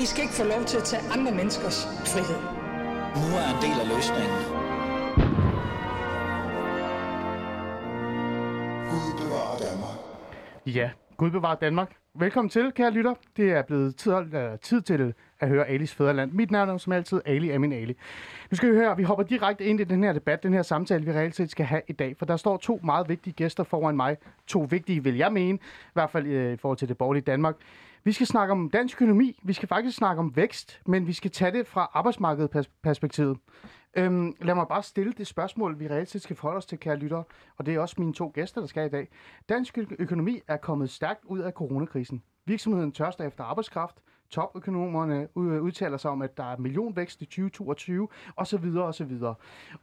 I skal ikke få lov til at tage andre menneskers frihed. Nu er en del af løsningen. Gud bevarer Danmark. Ja, Gud bevarer Danmark. Velkommen til, kære lytter. Det er blevet tid, uh, tid til at høre Alis Fæderland. Mit navn er som altid Ali Amin Ali. Nu skal vi høre, vi hopper direkte ind i den her debat, den her samtale, vi reelt set skal have i dag. For der står to meget vigtige gæster foran mig. To vigtige, vil jeg mene, i hvert fald uh, i forhold til det borgerlige Danmark. Vi skal snakke om dansk økonomi, vi skal faktisk snakke om vækst, men vi skal tage det fra arbejdsmarkedsperspektivet. Øhm, lad mig bare stille det spørgsmål, vi reelt set skal forholde os til, kære lyttere, og det er også mine to gæster, der skal i dag. Dansk økonomi er kommet stærkt ud af coronakrisen. Virksomheden tørster efter arbejdskraft, topøkonomerne udtaler sig om, at der er millionvækst i 2022, osv. osv.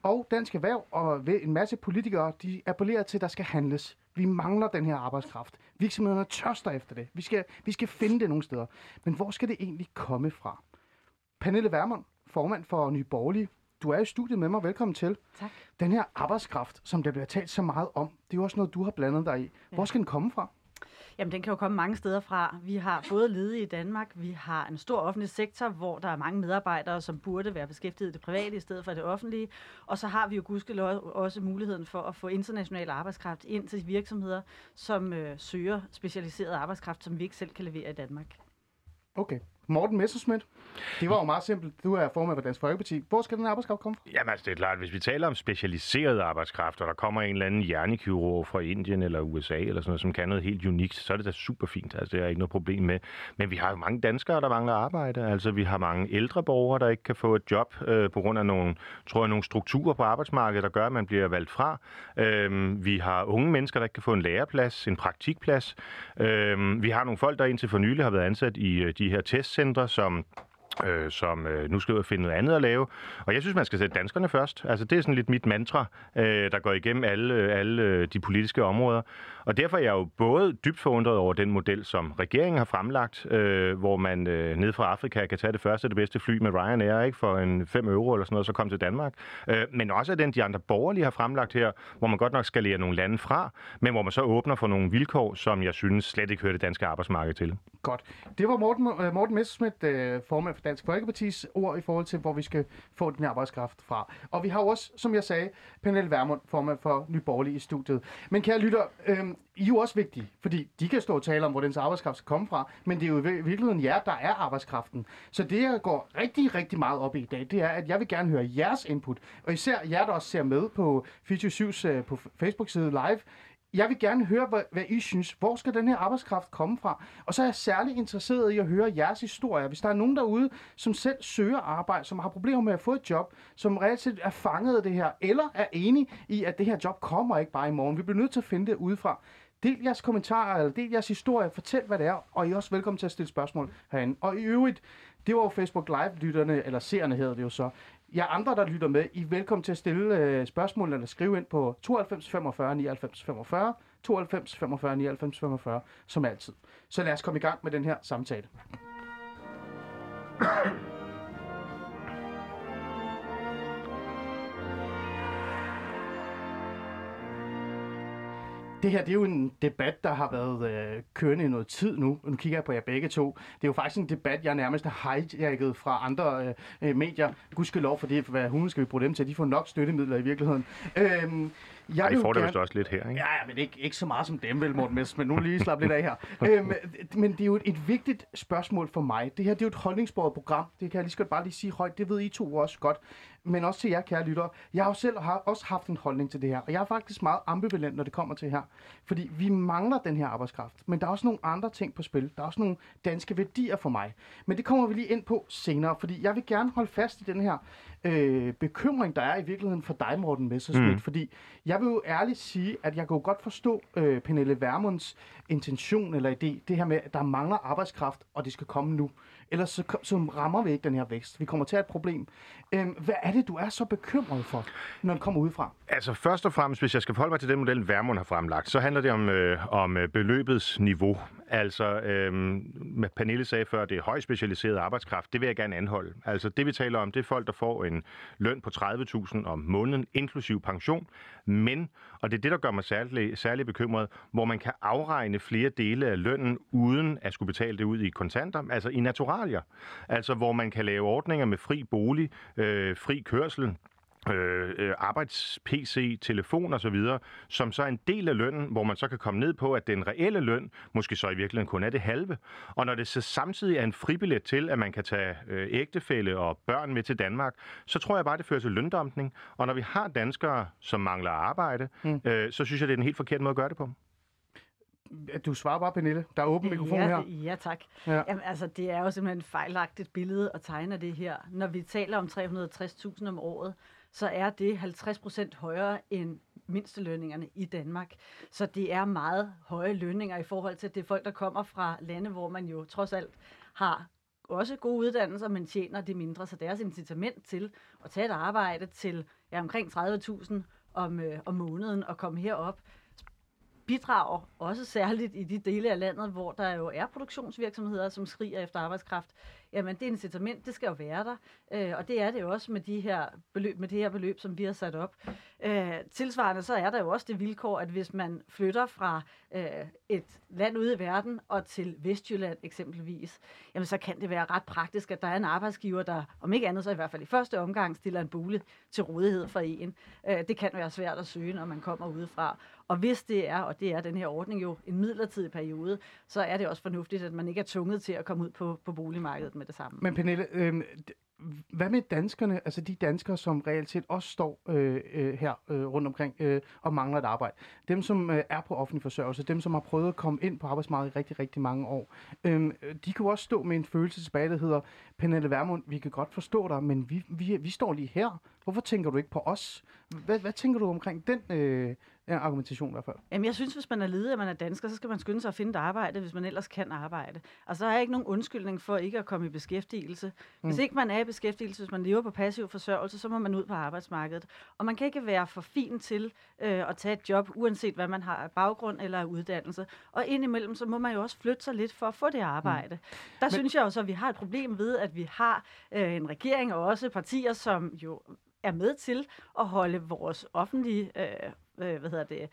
Og Dansk Erhverv og en masse politikere, de appellerer til, at der skal handles. Vi mangler den her arbejdskraft. Virksomhederne tørster efter det. Vi skal, vi skal finde det nogle steder. Men hvor skal det egentlig komme fra? Pernille Vermund, formand for Nye Borgerlige. Du er i studiet med mig. Velkommen til. Tak. Den her arbejdskraft, som der bliver talt så meget om, det er jo også noget, du har blandet dig i. Hvor skal den komme fra? Jamen, den kan jo komme mange steder fra. Vi har både ledige i Danmark, vi har en stor offentlig sektor, hvor der er mange medarbejdere, som burde være beskæftiget i det private i stedet for det offentlige. Og så har vi jo gudskelov også muligheden for at få international arbejdskraft ind til virksomheder, som øh, søger specialiseret arbejdskraft, som vi ikke selv kan levere i Danmark. Okay. Morten Messerschmidt. Det var jo meget simpelt. Du er formand for Dansk Folkeparti. Hvor skal den arbejdskraft komme fra? Jamen altså, det er klart, hvis vi taler om specialiseret arbejdskraft, og der kommer en eller anden hjernekirurg fra Indien eller USA eller sådan noget, som kan noget helt unikt, så er det da super fint. Altså, det er ikke noget problem med. Men vi har jo mange danskere, der mangler arbejde. Altså, vi har mange ældre borgere, der ikke kan få et job øh, på grund af nogle, tror jeg, nogle strukturer på arbejdsmarkedet, der gør, at man bliver valgt fra. Øh, vi har unge mennesker, der ikke kan få en læreplads, en praktikplads. Øh, vi har nogle folk, der indtil for nylig har været ansat i øh, de her test jobcentre, som øh, som øh, nu skal ud og finde noget andet at lave. Og jeg synes, man skal sætte danskerne først. Altså, det er sådan lidt mit mantra, øh, der går igennem alle, øh, alle øh, de politiske områder. Og derfor er jeg jo både dybt forundret over den model, som regeringen har fremlagt, øh, hvor man øh, ned fra Afrika kan tage det første og det bedste fly med Ryanair ikke, for en 5 euro eller sådan noget, så komme til Danmark. Øh, men også af den, de andre borgerlige har fremlagt her, hvor man godt nok skal lære nogle lande fra, men hvor man så åbner for nogle vilkår, som jeg synes slet ikke hører det danske arbejdsmarked til. Godt. Det var Morten, øh, Morten Messerschmidt, formand for Dansk Folkepartis ord i forhold til, hvor vi skal få den arbejdskraft fra. Og vi har også, som jeg sagde, Pernille Vermund, formand for Nyborgerlig i studiet. Men kære lytter, øh, I er jo også vigtige, fordi de kan stå og tale om, hvor den arbejdskraft skal komme fra, men det er jo i virkeligheden jer, der er arbejdskraften. Så det, jeg går rigtig, rigtig meget op i i dag, det er, at jeg vil gerne høre jeres input, og især jer, der også ser med på 24 øh, på Facebook-side live, jeg vil gerne høre, hvad, hvad I synes. Hvor skal den her arbejdskraft komme fra? Og så er jeg særlig interesseret i at høre jeres historier. Hvis der er nogen derude, som selv søger arbejde, som har problemer med at få et job, som reelt set er fanget af det her, eller er enige i, at det her job kommer ikke bare i morgen. Vi bliver nødt til at finde det udefra. Del jeres kommentarer, eller del jeres historie, fortæl hvad det er, og I er også velkommen til at stille spørgsmål herinde. Og i øvrigt, det var jo Facebook Live-lytterne, eller seerne hedder det jo så jer andre, der lytter med, I er velkommen til at stille øh, spørgsmål eller skrive ind på 92 45 99 45, 92 45 99 45, som altid. Så lad os komme i gang med den her samtale. Det her det er jo en debat, der har været øh, kørende i noget tid nu. Nu kigger jeg på jer begge to. Det er jo faktisk en debat, jeg nærmest har hijacket fra andre øh, øh, medier. Gudskelov for det, for hvad hunden skal vi bruge dem til? De får nok støttemidler i virkeligheden. Øhm, jeg Ej, I får det gerne- vist også lidt her, ikke? Ja, ja, men ikke, ikke så meget som dem, vel, Morten Mess, men nu lige slap lidt af her. øhm, men det er jo et, et vigtigt spørgsmål for mig. Det her det er jo et holdningsbordet program. Det kan jeg lige godt bare lige sige højt. Det ved I to også godt. Men også til jer, kære lyttere. Jeg har jo selv har også haft en holdning til det her. Og jeg er faktisk meget ambivalent, når det kommer til her. Fordi vi mangler den her arbejdskraft. Men der er også nogle andre ting på spil. Der er også nogle danske værdier for mig. Men det kommer vi lige ind på senere. Fordi jeg vil gerne holde fast i den her øh, bekymring, der er i virkeligheden for dig, Morten Messerschmidt. Mm. Fordi jeg vil jo ærligt sige, at jeg kan jo godt forstå øh, Pernille Vermunds intention eller idé. Det her med, at der mangler arbejdskraft, og det skal komme nu. Ellers så, så rammer vi ikke den her vækst. Vi kommer til at have et problem. Øhm, hvad er det, du er så bekymret for, når det kommer udefra? Altså først og fremmest, hvis jeg skal forholde mig til den model, Værmund har fremlagt, så handler det om, øh, om øh, beløbets niveau. Altså, øh, Pernille sagde før, det er højt specialiseret arbejdskraft. Det vil jeg gerne anholde. Altså, det vi taler om, det er folk, der får en løn på 30.000 om måneden, inklusiv pension. Men, og det er det, der gør mig særlig, særlig bekymret, hvor man kan afregne flere dele af lønnen, uden at skulle betale det ud i kontanter, altså i naturalier. Altså, hvor man kan lave ordninger med fri bolig, øh, fri kørsel, øh, øh, arbejds-PC, telefon og så videre, som så er en del af lønnen, hvor man så kan komme ned på, at den reelle løn måske så i virkeligheden kun er det halve. Og når det så samtidig er en fribillet til, at man kan tage øh, ægtefælle og børn med til Danmark, så tror jeg bare, det fører til løndumpning. Og når vi har danskere, som mangler arbejde, mm. øh, så synes jeg, det er en helt forkert måde at gøre det på. Du svarer bare, Pernille. Der er åben mikrofon ja, her. Ja, tak. Ja. Ja. Jamen, altså, det er jo simpelthen et fejlagtigt billede at tegne det her. Når vi taler om 360.000 om året, så er det 50 procent højere end mindstelønningerne i Danmark. Så det er meget høje lønninger i forhold til, at det er folk, der kommer fra lande, hvor man jo trods alt har også gode uddannelser, men tjener det mindre. Så deres incitament til at tage et arbejde til ja, omkring 30.000 om, øh, om måneden og komme herop, bidrager også særligt i de dele af landet, hvor der jo er produktionsvirksomheder, som skriger efter arbejdskraft. Jamen, det incitament, det skal jo være der, øh, og det er det jo også med, de her beløb, med det her beløb, som vi har sat op. Øh, tilsvarende så er der jo også det vilkår, at hvis man flytter fra øh, et land ude i verden og til Vestjylland eksempelvis, jamen så kan det være ret praktisk, at der er en arbejdsgiver, der om ikke andet så i hvert fald i første omgang stiller en bolig til rådighed for en. Øh, det kan være svært at søge, når man kommer udefra. Og hvis det er, og det er den her ordning jo en midlertidig periode, så er det også fornuftigt, at man ikke er tvunget til at komme ud på, på boligmarkedet med det samme. Men Pernille, øh, hvad med danskerne, altså de danskere, som reelt set også står øh, øh, her øh, rundt omkring øh, og mangler et arbejde? Dem, som øh, er på offentlig forsørgelse, dem, som har prøvet at komme ind på arbejdsmarkedet i rigtig, rigtig mange år, øhm, øh, de kan jo også stå med en følelse tilbage, der hedder, Pernille Vermund, vi kan godt forstå dig, men vi, vi, vi står lige her. Hvorfor tænker du ikke på os? Hvad, hvad tænker du omkring den øh, Ja, argumentation i hvert fald. Jamen, jeg synes, hvis man er ledig, og man er dansker, så skal man skynde sig at finde et arbejde, hvis man ellers kan arbejde. Og så er ikke nogen undskyldning for ikke at komme i beskæftigelse. Hvis mm. ikke man er i beskæftigelse, hvis man lever på passiv forsørgelse, så må man ud på arbejdsmarkedet. Og man kan ikke være for fin til øh, at tage et job, uanset hvad man har af baggrund eller af uddannelse. Og indimellem, så må man jo også flytte sig lidt for at få det arbejde. Mm. Der Men... synes jeg også, at vi har et problem ved, at vi har øh, en regering og også partier, som jo er med til at holde vores offentlige øh, øh, hvad hedder det,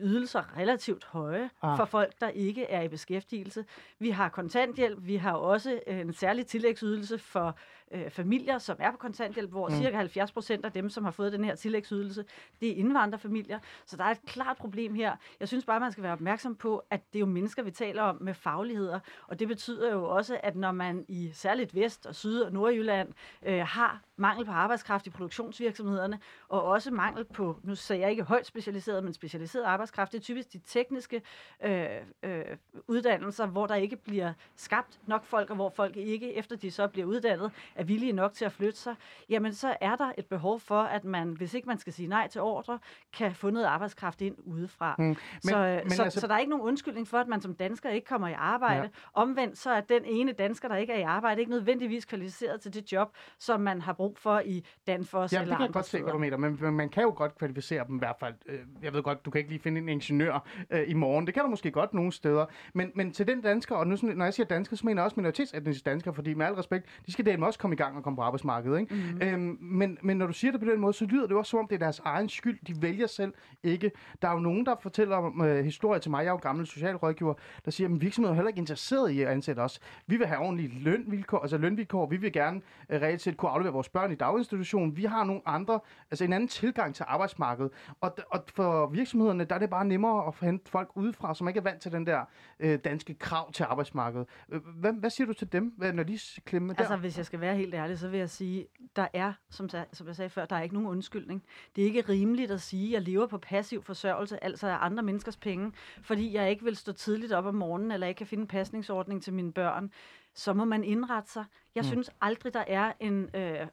ydelser relativt høje ah. for folk, der ikke er i beskæftigelse. Vi har kontanthjælp, vi har også en særlig tillægsydelse for øh, familier, som er på kontanthjælp, hvor mm. cirka 70 procent af dem, som har fået den her tillægsydelse, det er indvandrerfamilier. Så der er et klart problem her. Jeg synes bare, man skal være opmærksom på, at det er jo mennesker, vi taler om med fagligheder, og det betyder jo også, at når man i særligt Vest- og Syd- og Nordjylland øh, har mangel på arbejdskraft i produktionsvirksomhederne, og også mangel på, nu siger jeg ikke højt specialiseret, men specialiseret arbejdskraft, det er typisk de tekniske øh, øh, uddannelser, hvor der ikke bliver skabt nok folk, og hvor folk ikke, efter de så bliver uddannet, er villige nok til at flytte sig, jamen så er der et behov for, at man, hvis ikke man skal sige nej til ordre, kan få noget arbejdskraft ind udefra. Mm. Men, så, men så, altså... så der er ikke nogen undskyldning for, at man som dansker ikke kommer i arbejde. Ja. Omvendt så er den ene dansker, der ikke er i arbejde, ikke nødvendigvis kvalificeret til det job, som man har brug for i Danfoss ja, eller det kan jeg godt se, hvad du mener, men, men man kan jo godt kvalificere dem i hvert fald. Øh, jeg ved godt, du kan ikke lige finde en ingeniør øh, i morgen. Det kan du måske godt nogle steder. Men, men til den dansker, og nu, når jeg siger dansker, så mener jeg også minoritetsetniske danskere, fordi med al respekt, de skal dele også komme i gang og komme på arbejdsmarkedet. Ikke? Mm-hmm. Øhm, men, men når du siger det på den måde, så lyder det også som om, det er deres egen skyld. De vælger selv ikke. Der er jo nogen, der fortæller om øh, historier til mig. Jeg er jo gammel socialrådgiver, der siger, at virksomheden er heller ikke interesseret i at ansætte os. Vi vil have ordentlige lønvilkår, altså lønvilkår. Vi vil gerne øh, reelt set kunne aflevere vores børn i daginstitutionen. Vi har nogle andre, altså en anden tilgang til arbejdsmarkedet. Og, og for virksomhederne, der er det bare nemmere at hente folk udefra, som ikke er vant til den der øh, danske krav til arbejdsmarkedet. Øh, hvad, hvad siger du til dem, når de klemmer der? Altså, hvis jeg skal være helt ærlig, så vil jeg sige, der er, som, som jeg sagde før, der er ikke nogen undskyldning. Det er ikke rimeligt at sige, at jeg lever på passiv forsørgelse, altså af andre menneskers penge, fordi jeg ikke vil stå tidligt op om morgenen, eller ikke kan finde en pasningsordning til mine børn. Så må man indrette sig. Jeg mm. synes aldrig, der er en øh,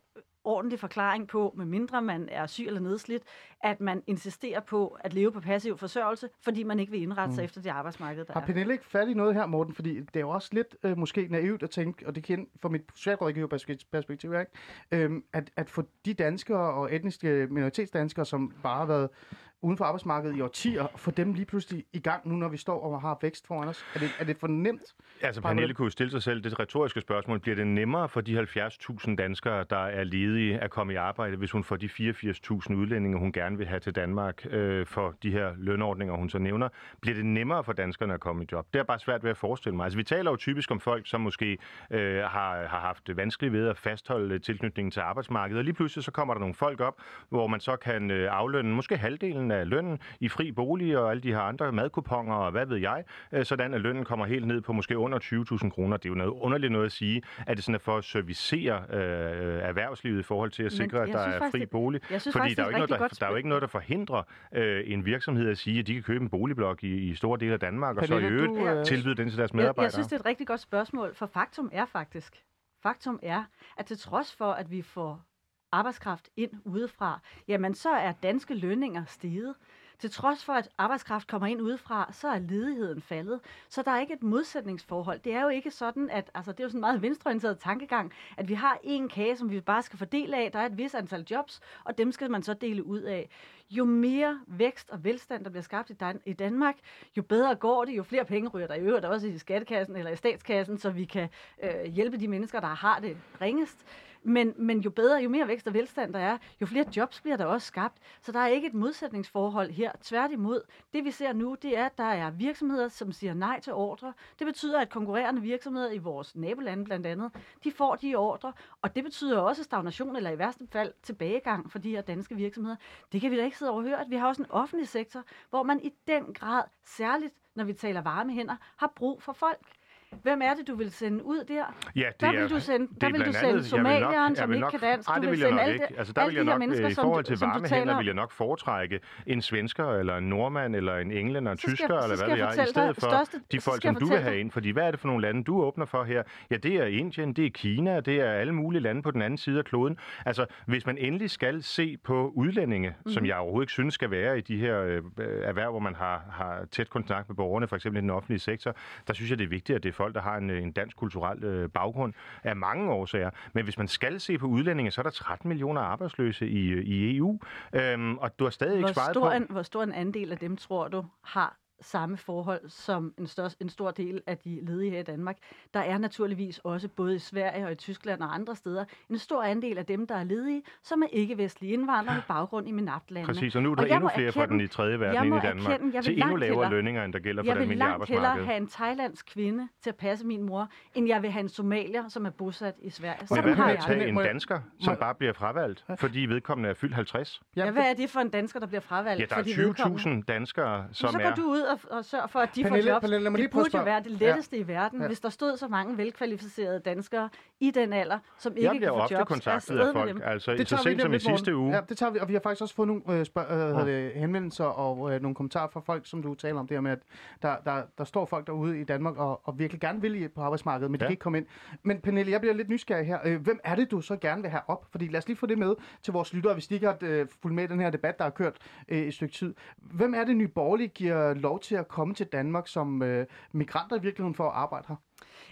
ordentlig forklaring på, med mindre man er syg eller nedslidt, at man insisterer på at leve på passiv forsørgelse, fordi man ikke vil indrette mm. sig efter det arbejdsmarked, der Har Pernille ikke fat i noget her, Morten? Fordi det er jo også lidt øh, måske naivt at tænke, og det kan fra mit socialrådgiverperspektiv, ikke? Øhm, at, at få de danskere og etniske minoritetsdanskere, som bare har været uden for arbejdsmarkedet i årtier, og få dem lige pludselig i gang nu, når vi står og har vækst foran os? Er det, er det for nemt? Altså, Pernille kunne stille sig selv det retoriske spørgsmål. Bliver det nemmere for de 70.000 danskere, der er ledige, at komme i arbejde, hvis hun får de 84.000 udlændinge, hun gerne vil have til Danmark øh, for de her lønordninger, hun så nævner? Bliver det nemmere for danskerne at komme i job? Det er bare svært ved at forestille mig. Altså, vi taler jo typisk om folk, som måske øh, har, har haft vanskeligt ved at fastholde tilknytningen til arbejdsmarkedet, og lige pludselig så kommer der nogle folk op, hvor man så kan øh, aflønne måske halvdelen af lønnen i fri bolig og alle de her andre madkuponger og hvad ved jeg, øh, sådan at lønnen kommer helt ned på måske under 20.000 kroner. Det er jo noget underligt noget at sige, at det sådan er for at servicere øh, erhvervslivet i forhold til at Men sikre, at jeg der er fri det- bolig. jeg synes Fordi faktisk, der er, jo ikke et noget, der, der er jo ikke noget, der forhindrer øh, en virksomhed at sige, at de kan købe en boligblok i, i store dele af Danmark, og så i Pernille, øvrigt du, øh, tilbyde den til deres Jeg, medarbejdere. jeg synes, det er et rigtig godt spørgsmål, for faktum er faktisk, faktum er, at til trods for, at vi får arbejdskraft ind udefra, jamen så er danske lønninger steget. Til trods for, at arbejdskraft kommer ind udefra, så er ledigheden faldet. Så der er ikke et modsætningsforhold. Det er jo ikke sådan, at altså, det er jo sådan en meget venstreorienteret tankegang, at vi har en kage, som vi bare skal fordele af. Der er et vis antal jobs, og dem skal man så dele ud af. Jo mere vækst og velstand, der bliver skabt i, Dan- i Danmark, jo bedre går det, jo flere penge ryger der i øvrigt også i skattekassen eller i statskassen, så vi kan øh, hjælpe de mennesker, der har det ringest. Men, men jo bedre, jo mere vækst og velstand der er, jo flere jobs bliver der også skabt. Så der er ikke et modsætningsforhold her. Tværtimod, det vi ser nu, det er, at der er virksomheder, som siger nej til ordre. Det betyder, at konkurrerende virksomheder i vores nabolande blandt andet, de får de ordre. Og det betyder også stagnation, eller i værste fald tilbagegang for de her danske virksomheder. Det kan vi da ikke sidde overhøre. At vi har også en offentlig sektor, hvor man i den grad, særligt når vi taler varme hænder, har brug for folk. Hvem er det, du vil sende ud der? Ja, det Der er, vil du sende, det der er vil du sende andet- nok- somalieren, som ikke nok- kan dansk. Ej, det vil jeg nok ikke. Altså, der alle vil jeg nok, øh, i som forhold til som taler vil jeg nok foretrække en svensker, eller en nordmand, eller en englænder, en tysker, eller hvad ved jeg i stedet for de folk, som du vil have ind. Fordi hvad er det for nogle lande, du åbner for her? Ja, det er Indien, det er Kina, det er alle mulige lande på den anden side af kloden. Altså, hvis man endelig skal se på udlændinge, mm-hmm. Mhm. som jeg overhovedet ikke synes skal være i de her øh, erhverv, hvor man har, har tæt kontakt med borgerne, for eksempel i den offentlige sektor, der synes jeg, det er vigtigt, at det er folk, der har en, øh, en dansk kulturel øh, baggrund af mange årsager. Men hvis man skal se på udlændinge, så er der 13 millioner arbejdsløse i, øh, i EU, øhm, og du har stadig ikke Hvor svaret stor, på... en, hvor stor en andel af dem, tror du, har samme forhold som en, stør, en stor del af de ledige her i Danmark. Der er naturligvis også både i Sverige og i Tyskland og andre steder en stor andel af dem, der er ledige, som er ikke-vestlige indvandrere med baggrund i MENAPT-landene. Præcis, og nu er der Og jeg endnu flere fra erkende- den i tredje verden jeg må i Danmark, erkende, jeg vil til endnu langt lavere hellere- lønninger, end der gælder for Jeg det vil almindelige langt hellere arbejdsmarked. have en thailandsk kvinde til at passe min mor, end jeg vil have en somalier, som er bosat i Sverige. Men hvad har med jeg. at tage en jeg- dansker, som jeg- bare bliver fravalgt, fordi vedkommende er fyldt 50? Ja, hvad er det for en dansker, der bliver fravalgt? Ja, der er de vedkommende? 20.000 danskere, som så går er... du ud og, og sørger for, at de Pernille, får jobs. Pernille, lige det burde jo være det letteste ja. i verden, Ja. ja. hvis der stod så mange velkvalificerede danskere i den alder, som ikke Jeg bliver kan få ofte jobs. kontaktet Afsted af med folk, dem. altså Det så sent som i sidste uge. Ja, det tager vi, og vi har faktisk også fået nogle øh, spørg, øh, hvad hedder det, henvendelser og øh, nogle kommentarer fra folk, som du taler om det her med, at der, der, der står folk derude i Danmark og, og virkelig gerne vil i- på arbejdsmarkedet, men de Ja. kan ikke komme ind. Men Pernille, jeg bliver lidt nysgerrig her. Øh, hvem er det, du så gerne vil have op? Fordi lad os lige få det med til vores lyttere, hvis de ikke har øh, fulgt med i den her debat, der har kørt øh, et stykke tid. Hvem er det, Nye Borgerlige giver lov til at komme til Danmark som øh, migranter i virkeligheden for at arbejde her?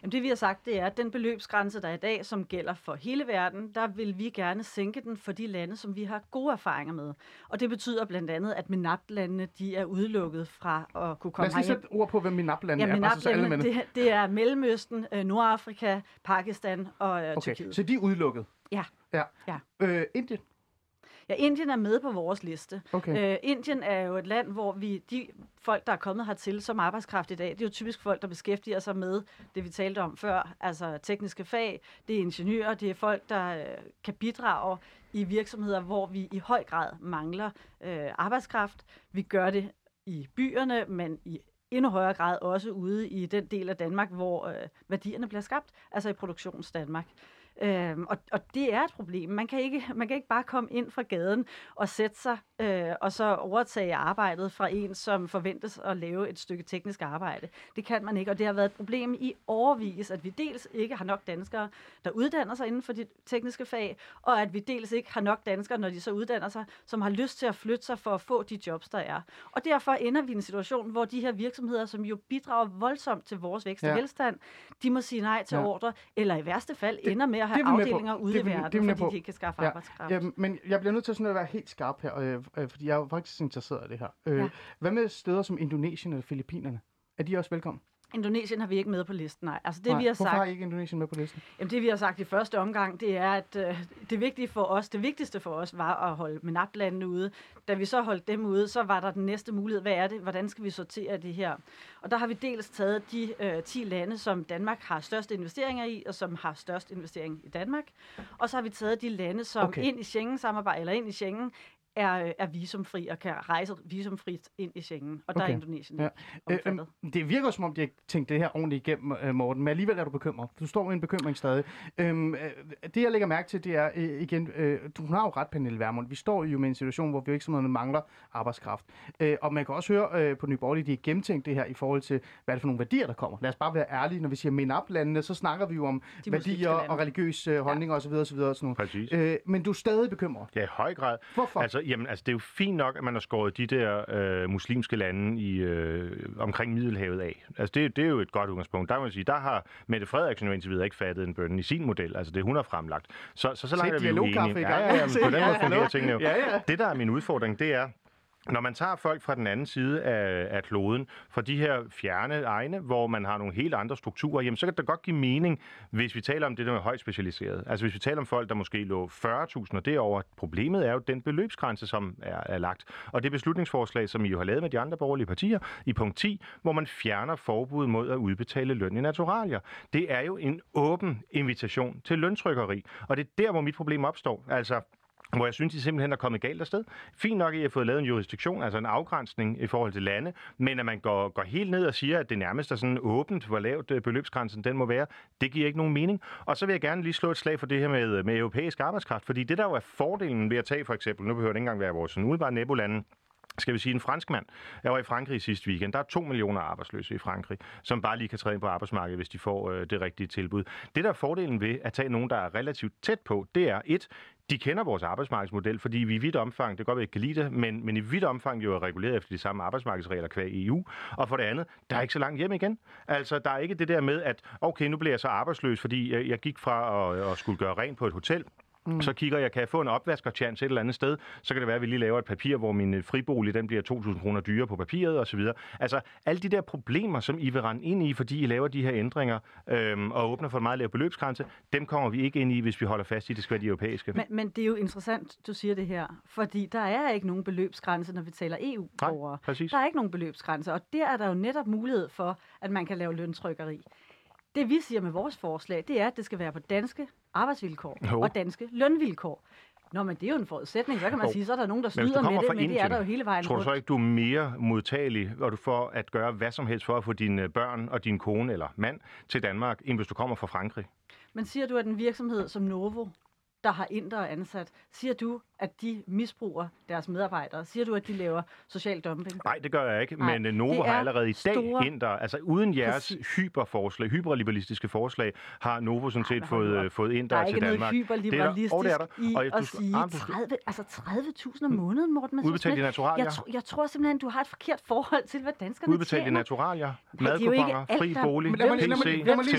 Jamen det vi har sagt, det er, at den beløbsgrænse, der er i dag, som gælder for hele verden, der vil vi gerne sænke den for de lande, som vi har gode erfaringer med. Og det betyder blandt andet, at MENAPT-landene, de er udelukket fra at kunne Lad komme os lige sætte ord på, hvem MENAP-landene Ja, er, bare så alle med MENAPT-landene, det. det, det er Mellemøsten, øh, Nordafrika, Pakistan og øh, Okay, Tyrkiet. så de er udelukket? Ja. Ja. Ja. Øh, Indien? Ja, Indien er med på vores liste. Okay. Øh, Indien er jo et land, hvor vi de folk, der er kommet hertil som arbejdskraft i dag, det er jo typisk folk, der beskæftiger sig med det, vi talte om før, altså tekniske fag, det er ingeniører, det er folk, der øh, kan bidrage i virksomheder, hvor vi i høj grad mangler øh, arbejdskraft. Vi gør det i byerne, men i endnu højere grad også ude i den del af Danmark, hvor øh, værdierne bliver skabt, altså i produktions Danmark. Øhm, og, og det er et problem. Man kan, ikke, man kan ikke bare komme ind fra gaden og sætte sig øh, og så overtage arbejdet fra en, som forventes at lave et stykke teknisk arbejde. Det kan man ikke, og det har været et problem i overvis, at vi dels ikke har nok danskere, der uddanner sig inden for de tekniske fag, og at vi dels ikke har nok danskere, når de så uddanner sig, som har lyst til at flytte sig for at få de jobs, der er. Og derfor ender vi i en situation, hvor de her virksomheder, som jo bidrager voldsomt til vores vækst og Ja. velstand, de må sige nej til Ja. ordre, eller i værste fald ender med at have Det er på. afdelinger ude Det i er verden, det er fordi på. de ikke kan skaffe Ja. arbejdskraft. Ja, men jeg bliver nødt til sådan at være helt skarp her, øh, øh, fordi jeg er jo faktisk interesseret i det her. Øh, Ja. Hvad med steder som Indonesien eller Filippinerne? Er de også velkommen? Indonesien har vi ikke med på listen, nej. Altså det, Nej, vi har Hvorfor sagt, har I ikke Indonesien med på listen? Jamen, det vi har sagt i første omgang, det er, at øh, det vigtige for os, det vigtigste for os var at holde MENAP-landene ude. Da vi så holdt dem ude, så var der den næste mulighed. Hvad er det? Hvordan skal vi sortere det her? Og der har vi dels taget de øh, 10 lande, som Danmark har størst investeringer i, og som har størst investering i Danmark. Og så har vi taget de lande, som Okay. ind i Schengen-samarbejde, eller ind i Schengen, er, øh, er visumfri og kan rejse visumfrit ind i Schengen. Og der Okay. er Indonesien Ja. ja. Øh, omfattet. øhm, det virker som om, de har tænkt det her ordentligt igennem, øh, Morten, men alligevel er du bekymret. Du står med en bekymring stadig. Øhm, øh, det, jeg lægger mærke til, det er øh, igen, øh, du har jo ret, Pernille Vermund. Vi står jo med en situation, hvor vi ikke sådan noget mangler arbejdskraft. Øh, og man kan også høre øh, på Nye Borgerlige, de har gennemtænkt det her i forhold til, hvad er det for nogle værdier, der kommer. Lad os bare være ærlige. Når vi siger men up landene så snakker vi jo om De værdier og religiøse øh, holdninger osv. osv. Sådan. Præcis. Øh, men du er stadig bekymret. Ja, i høj grad. Hvorfor? Altså, jamen, altså, det er jo fint nok, at man har skåret de der øh, muslimske lande i, øh, omkring Middelhavet af. Altså, det, det er jo et godt udgangspunkt. Der må man sige, der har Mette Frederiksen jo indtil videre ikke fattet en bønne i sin model. Altså, det hun har fremlagt. Så, så, så langt er vi jo enige. Ja, ja, ja, på den måde fungerer tingene jo. Ja, ja. Det, der er min udfordring, det er, når man tager folk fra den anden side af, af kloden, fra de her fjerne egne, hvor man har nogle helt andre strukturer, jamen så kan det godt give mening, hvis vi taler om det der med højt specialiseret. Altså hvis vi taler om folk, der måske lå 40.000 og derover. Problemet er jo den beløbsgrænse, som er, er lagt. Og det beslutningsforslag, som I jo har lavet med de andre borgerlige partier, i punkt 10, hvor man fjerner forbud mod at udbetale løn i naturalier. Det er jo en åben invitation til løntrykkeri. Og det er der, hvor mit problem opstår. Altså, hvor jeg synes, I simpelthen er kommet galt afsted. Fint nok, at I har fået lavet en jurisdiktion, altså en afgrænsning i forhold til lande, men at man går, går helt ned og siger, at det nærmest er sådan åbent, hvor lavt øh, beløbsgrænsen den må være, det giver ikke nogen mening. Og så vil jeg gerne lige slå et slag for det her med, med europæisk arbejdskraft, fordi det der jo er fordelen ved at tage for eksempel, nu behøver det ikke engang være vores sådan umiddelbare nabolande, skal vi sige en fransk mand. Jeg var i Frankrig sidste weekend. Der er to millioner arbejdsløse i Frankrig, som bare lige kan træde ind på arbejdsmarkedet, hvis de får øh, det rigtige tilbud. Det der er fordelen ved at tage nogen, der er relativt tæt på, det er et, de kender vores arbejdsmarkedsmodel, fordi vi i vidt omfang, det kan godt være, at ikke kan lide det, men, men i vidt omfang jo er reguleret efter de samme arbejdsmarkedsregler kvæg EU. Og for det andet, der er ikke så langt hjem igen. Altså, der er ikke det der med, at okay, nu bliver jeg så arbejdsløs, fordi jeg, jeg gik fra at, at skulle gøre rent på et hotel, Mm. Så kigger jeg, kan jeg få en opvaskerchance et eller andet sted, så kan det være, at vi lige laver et papir, hvor min øh, fribolig den bliver 2.000 kroner dyrere på papiret osv. Altså alle de der problemer, som I vil rende ind i, fordi I laver de her ændringer øhm, og åbner for en meget lav beløbsgrænse, dem kommer vi ikke ind i, hvis vi holder fast i, det skal være de europæiske. Men, men det er jo interessant, du siger det her, fordi der er ikke nogen beløbsgrænse, når vi taler EU-borgere. Der er ikke nogen beløbsgrænse, og der er der jo netop mulighed for, at man kan lave løntrykkeri. Det vi siger med vores forslag, det er, at det skal være på danske arbejdsvilkår Jo. og danske lønvilkår. Nå, men det er jo en forudsætning. Så kan man Jo. sige, så er der nogen, der du snyder med det, men det er Indien, der jo hele vejen Tror du rundt. så ikke, du er mere modtagelig og du får at gøre hvad som helst for at få dine børn og din kone eller mand til Danmark, end hvis du kommer fra Frankrig? Men siger du, at en virksomhed som Novo, der har indre ansat, siger du, at de misbruger deres medarbejdere? Siger du, at de laver social dumping? Nej, det gør jeg ikke, Nej, men øh, Novo har er allerede i dag store- indre, altså uden jeres Præcis. hyperforslag, hyperliberalistiske forslag, har Novo sådan set men hold nu fået, op. øh, fået Der er til ikke noget Danmark. hyperliberalistisk det er der. i Og du at sige ah, du skal- 30, altså 30.000 om måneden, Morten. Udbetalt i naturalier. Jeg, tr- jeg tror simpelthen, du har et forkert forhold til, hvad danskerne Udbetalt i tjener. naturalier, det er jo ikke madkuponer, fri bolig, PC,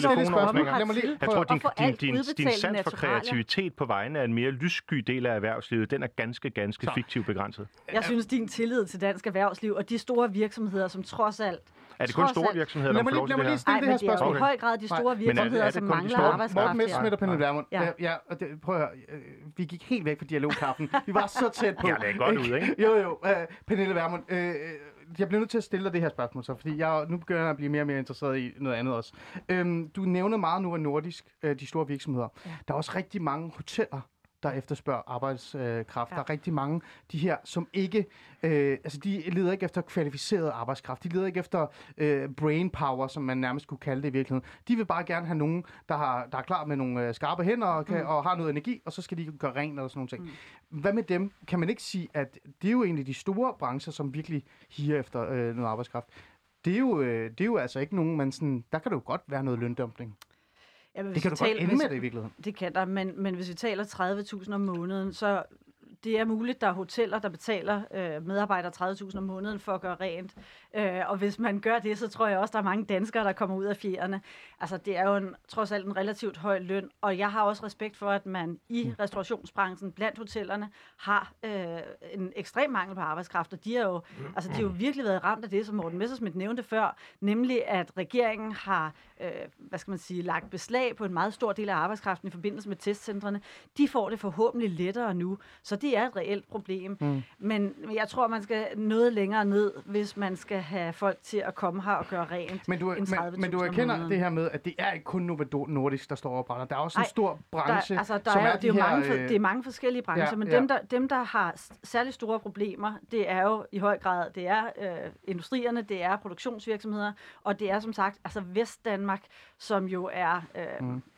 telefonordninger. Jeg tror, din, din, din, din udbetalt i sans for naturalier. kreativitet på vegne af en mere lyssky del af erhvervslivet, den er ganske, ganske fiktiv begrænset. Jeg synes, din tillid til dansk erhvervsliv og de store virksomheder, som trods alt... Er det kun store alt- virksomheder, der får lige- lov til det lige her? Nej, det her det er jo spørgsmål. i høj grad de store Nej. Men er det- virksomheder, er det som mangler store? arbejdskraft. Morten Messerschmidt og Pernille Ja. Vermund. Ja. Ja. Ja, og det, prøv at høre. øh, Vi gik helt væk fra dialogkaffen. Vi var så tæt på. Ja, det er godt ud, ikke? Jo, jo. Uh, Pernille Vermund, uh, jeg bliver nødt til at stille dig det her spørgsmål, så, fordi jeg nu begynder jeg at blive mere og mere interesseret i noget andet også. Um, du nævner meget nu af nordisk, uh, de store virksomheder. Ja. Der er også rigtig mange hoteller, der efterspørger arbejdskraft. Ja. Der er rigtig mange, de her, som ikke, øh, altså de leder ikke efter kvalificeret arbejdskraft. De leder ikke efter øh, brain power, som man nærmest kunne kalde det i virkeligheden. De vil bare gerne have nogen, der, har, der er klar med nogle øh, skarpe hænder og, kan, mm. og har noget energi, og så skal de gøre rent og sådan nogle ting. Mm. Hvad med dem? Kan man ikke sige, at det er jo en af de store brancher, som virkelig higer efter øh, noget arbejdskraft? Det er, jo, øh, det er jo altså ikke nogen, man sådan, der kan det jo godt være noget løndumpning. Ja, men Det kan du godt taler- ende hvis- med det i virkeligheden. Det kan der, men, men hvis vi taler 30.000 om måneden, så det er muligt, der er hoteller, der betaler øh, medarbejdere 30.000 om måneden for at gøre rent. Øh, og hvis man gør det, så tror jeg også, der er mange danskere, der kommer ud af fjerne. Altså, det er jo en, trods alt en relativt høj løn, og jeg har også respekt for, at man i Mm. restaurationsbranchen blandt hotellerne har øh, en ekstrem mangel på arbejdskraft, og de har jo, altså, de har jo virkelig været ramt af det, som Morten Messersmith nævnte før, nemlig at regeringen har, øh, hvad skal man sige, lagt beslag på en meget stor del af arbejdskraften i forbindelse med testcentrene. De får det forhåbentlig lettere nu, så det er et reelt problem. Mm. Men jeg tror, man skal noget længere ned, hvis man skal have folk til at komme her og gøre rent. Men du, men, 30.000 men du erkender det her med, at det er ikke kun Novo Nordisk, der står og brænder. Der er også en Ej, stor branche, der, altså, der som er, er, det, er de her, mange, for, øh, det er mange forskellige brancher, ja, men ja. dem der, dem, der har særlig store problemer, det er jo i høj grad, det er øh, industrierne, det er produktionsvirksomheder, og det er som sagt altså Vestdanmark, som jo er, øh,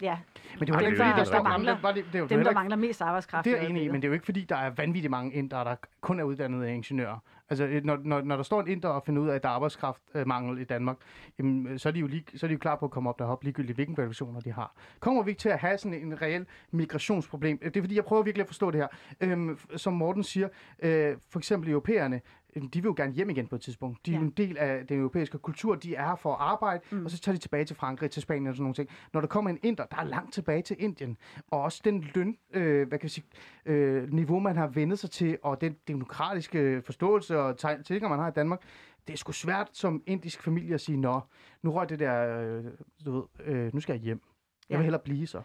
ja, Men det er jo dem, der, mangler, mangler, det, det er jo dem, heller der ikke- mangler mest arbejdskraft. Det er jeg enig i, men det er jo ikke fordi, der er vanvittigt mange indere, der kun er uddannede ingeniører. Altså, når, når, når der står en inder og finder ud af, at der er arbejdskraftmangel i Danmark, jamen, øh, så, er de jo lige, så er de jo klar på at komme op derop, ligegyldigt hvilken kvalifikationer de har. Kommer vi ikke til at have sådan en reel migrationsproblem? Det er fordi, jeg prøver virkelig at forstå det her. Øhm, som Morten siger, øh, for eksempel europæerne, de vil jo gerne hjem igen på et tidspunkt. De er Ja. en del af den europæiske kultur. De er her for at arbejde, mm. og så tager de tilbage til Frankrig, til Spanien og sådan nogle ting. Når der kommer en inder, der er langt tilbage til Indien, og også den løn, øh, hvad kan jeg sige, øh, niveau, man har vendet sig til, og den demokratiske forståelse og tilgang, man har i Danmark, det er sgu svært som indisk familie at sige, nå, nu røg det der, øh, du ved, øh, nu skal jeg hjem. Jeg Ja. vil hellere blive så.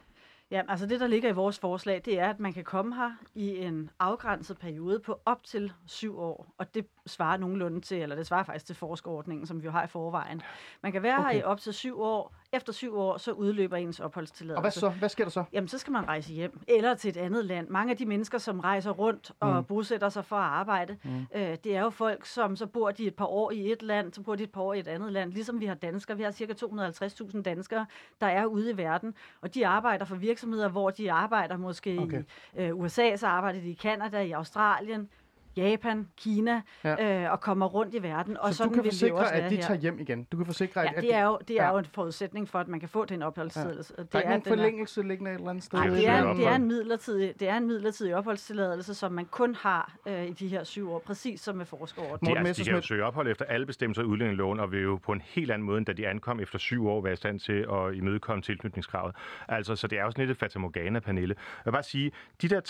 Ja, altså det, der ligger i vores forslag, det er, at man kan komme her i en afgrænset periode på op til syv år, og det svarer nogenlunde til, eller det svarer faktisk til forskerordningen, som vi jo har i forvejen. Man kan være okay. Her i op til syv år. Efter syv år, så udløber ens opholdstilladelse. Og hvad så? Hvad sker der så? Jamen, så skal man rejse hjem, eller til et andet land. Mange af de mennesker, som rejser rundt og mm. bosætter sig for at arbejde, mm. øh, det er jo folk, som så bor de et par år i et land, så bor de et par år i et andet land. Ligesom vi har danskere. Vi har cirka 250.000 danskere, der er ude i verden, og de arbejder for virksomheder, hvor de arbejder måske Okay. i øh, USA, så arbejder de i Kanada, i Australien, Japan, Kina, Ja. øh, og kommer rundt i verden. Og så sådan du kan forsikre, at de her. tager hjem igen. Du kan forsikre, Ja, at, at det er jo, det er ja. jo en forudsætning for, at man kan få den opholdstilladelse. Der Det er ikke nogen er- forlængelse liggende et eller andet sted? Nej, Det er det er, en midlertidig, det er en midlertidig opholdstilladelse, som man kun har øh, i de her syv år, præcis som med De, forskerordningen. Morten altså, de kan jo søge ophold efter alle bestemmelser i udlændingeloven, og vil jo på en helt anden måde, end da de ankom efter syv år, være i stand til at imødekomme tilknytningskravet. Altså, så det er jo sådan lidt et fatamorgana-panelle. Jeg vil bare sige, de der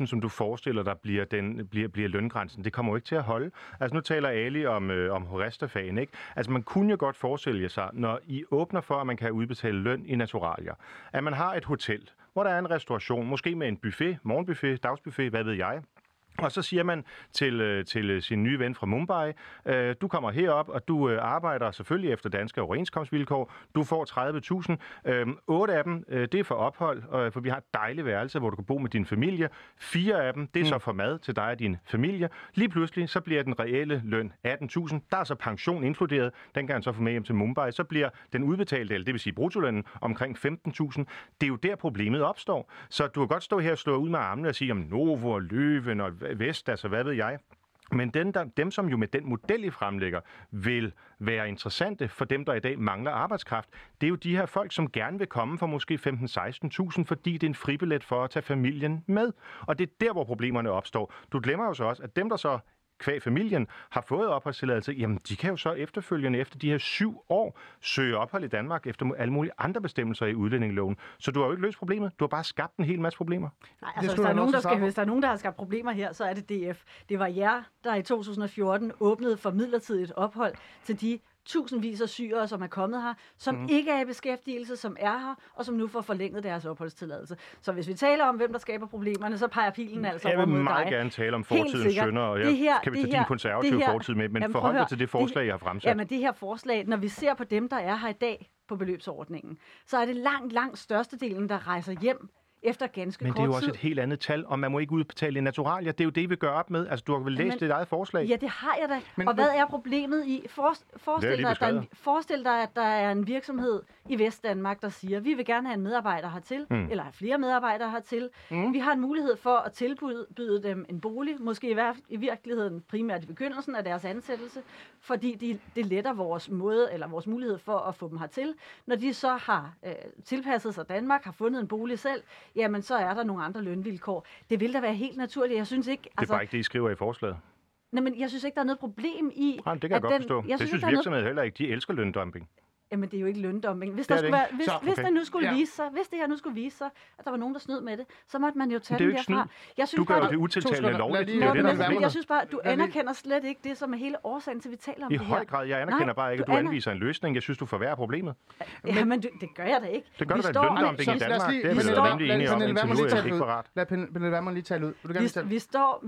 30.000, som du forestiller dig, bliver, den, bliver, bliver løngrænsen, det kommer jo ikke til at holde. Altså, nu taler Ali om, øh, om horestafagen, ikke? Altså, man kunne jo godt forestille sig, når I åbner for, at man kan udbetale løn i naturalier, at man har et hotel, hvor der er en restauration, måske med en buffet, morgenbuffet, dagsbuffet, hvad ved jeg, og så siger man til, øh, til øh, sin nye ven fra Mumbai, øh, du kommer herop, og du øh, arbejder selvfølgelig efter danske overenskomstvilkår. Du får 30.000. Øh, otte af dem, øh, det er for ophold, øh, for vi har et dejligt værelse, hvor du kan bo med din familie. Fire af dem, det er mm. så for mad til dig og din familie. Lige pludselig, så bliver den reelle løn 18.000. Der er så pension inkluderet. Den kan han så få med hjem til Mumbai. Så bliver den udbetalte, eller det vil sige brutolønnen, omkring 15.000. Det er jo der, problemet opstår. Så du kan godt stå her og slå ud med armene og sige, om Novo og Løven og Vest, altså hvad ved jeg. Men den der, dem, som jo med den model, I fremlægger, vil være interessante for dem, der i dag mangler arbejdskraft, det er jo de her folk, som gerne vil komme for måske 15-16.000, fordi det er en fribillet for at tage familien med. Og det er der, hvor problemerne opstår. Du glemmer jo så også, at dem, der så kvæg familien har fået opholdstilladelse, jamen de kan jo så efterfølgende efter de her syv år søge ophold i Danmark efter alle mulige andre bestemmelser i udlændingeloven. Så du har jo ikke løst problemet, du har bare skabt en hel masse problemer. Nej, altså, hvis, der er nogen, der skal, hvis der er nogen, der har skabt problemer her, så er det DF. Det var jer, der i 2014 åbnede for midlertidigt ophold til de tusindvis af syrere, som er kommet her, som mm. ikke er i beskæftigelse, som er her, og som nu får forlænget deres opholdstilladelse. Så hvis vi taler om, hvem der skaber problemerne, så peger pilen altså Jeg over vil mod meget dig. gerne tale om fortidens synder, og jeg Det her- kan vi det tage din her- konservative det her- fortid med, men Jamen, forhold dig til det forslag, jeg har fremsat. Jamen det her forslag, når vi ser på dem, der er her i dag på beløbsordningen, så er det langt, langt størstedelen, der rejser hjem efter ganske Men det kort er jo også tid. et helt andet tal, og man må ikke udbetale naturalier. Det er jo det, vi gør op med. Altså, du har vel læst Jamen, dit eget forslag? Ja, det har jeg da. Men- Men, og hvad er problemet i? For, er forestil, dig, at der er en, forestil dig, at der er en virksomhed i Vestdanmark, der siger, vi vil gerne have en medarbejder hertil, Mm. eller have flere medarbejdere hertil. Mm. Vi har en mulighed for at tilbyde byde dem en bolig, måske i, hver, i virkeligheden primært i begyndelsen af deres ansættelse, fordi de, det letter vores måde, eller vores mulighed for at få dem hertil. Når de så har øh, tilpasset sig Danmark, har fundet en bolig selv, jamen så er der nogle andre lønvilkår. Det vil da være helt naturligt. Jeg synes ikke, Det er altså, bare ikke det, I skriver i forslaget. nej, men jeg synes ikke, der er noget problem i, Nej, det kan jeg at godt den- forstå. jeg Det synes virksomheder heller ikke. De elsker løndumping. Jamen, det er jo ikke løndumping. Hvis, Det der er det skulle være, hvis, Så, hvis okay. der nu skulle Ja. vise sig, hvis det her nu skulle vise sig, at der var nogen, der snød med det, så måtte man jo tage det er jo den ikke derfra. Jeg synes Du gør bare, jo du- det utiltalende lovligt. Det er det, der er men jeg synes bare, du anerkender slet ikke det, som er hele årsagen til, at vi taler om I det høj her. grad. Jeg anerkender Nej, bare ikke, at du du anviser en løsning. Jeg synes, du forværrer problemet. Jamen, det, det gør jeg da ikke. Det gør Vi du da løndumping i Danmark. Det er vi rimelig enige om, indtil nu er ikke parat. Lad Pernille Vermund lige tale ud. Du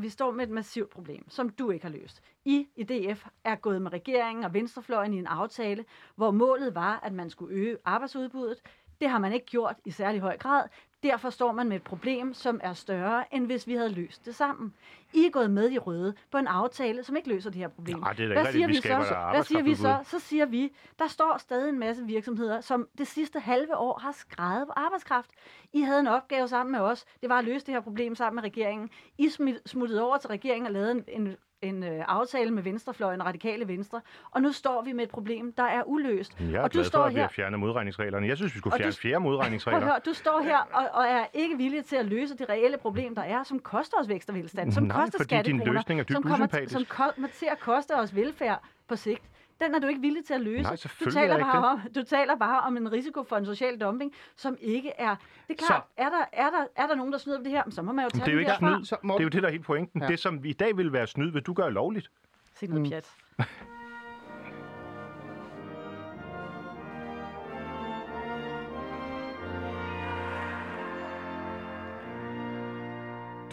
vi står med et massivt problem, som du ikke har løst. I i DF er gået med regeringen og venstrefløjen i en aftale, hvor målet var, at man skulle øge arbejdsudbuddet. Det har man ikke gjort i særlig høj grad. Derfor står man med et problem, som er større, end hvis vi havde løst det sammen. I er gået med i røde på en aftale, som ikke løser det her problem. Nej, det er da Hvad siger rigtigt. Vi vi så? Hvad siger vi så? Så siger vi, der står stadig en masse virksomheder, som det sidste halve år har skrevet på arbejdskraft. I havde en opgave sammen med os. Det var at løse det her problem sammen med regeringen. I smuttede over til regeringen og lavede en, en, en øh, aftale med Venstrefløjen Radikale Venstre. Og nu står vi med et problem, der er uløst. Jeg er og du glad står for, at vi har fjernet modregningsreglerne. Jeg synes, vi skulle Og du- fjerne fjerde modregningsregler. høre, du står her og, og er ikke villig til at løse det reelle problem, der er, som koster os vækst og velstand, som Nej, koster skattekroner, er som kommer, som kommer til at koste os velfærd på sigt. Den er du ikke villig til at løse. Nej, du, er taler bare om, du taler bare om en risiko for en social dumping, som ikke er... Det er klart, er der, er, der, er der nogen, der snyder på det her, så må man jo tage Det er jo ikke snyd. Så, Det er jo det, der er helt pointen. Ja. Det, som i dag ville være snyd, vil du gøre lovligt. Se noget pjat.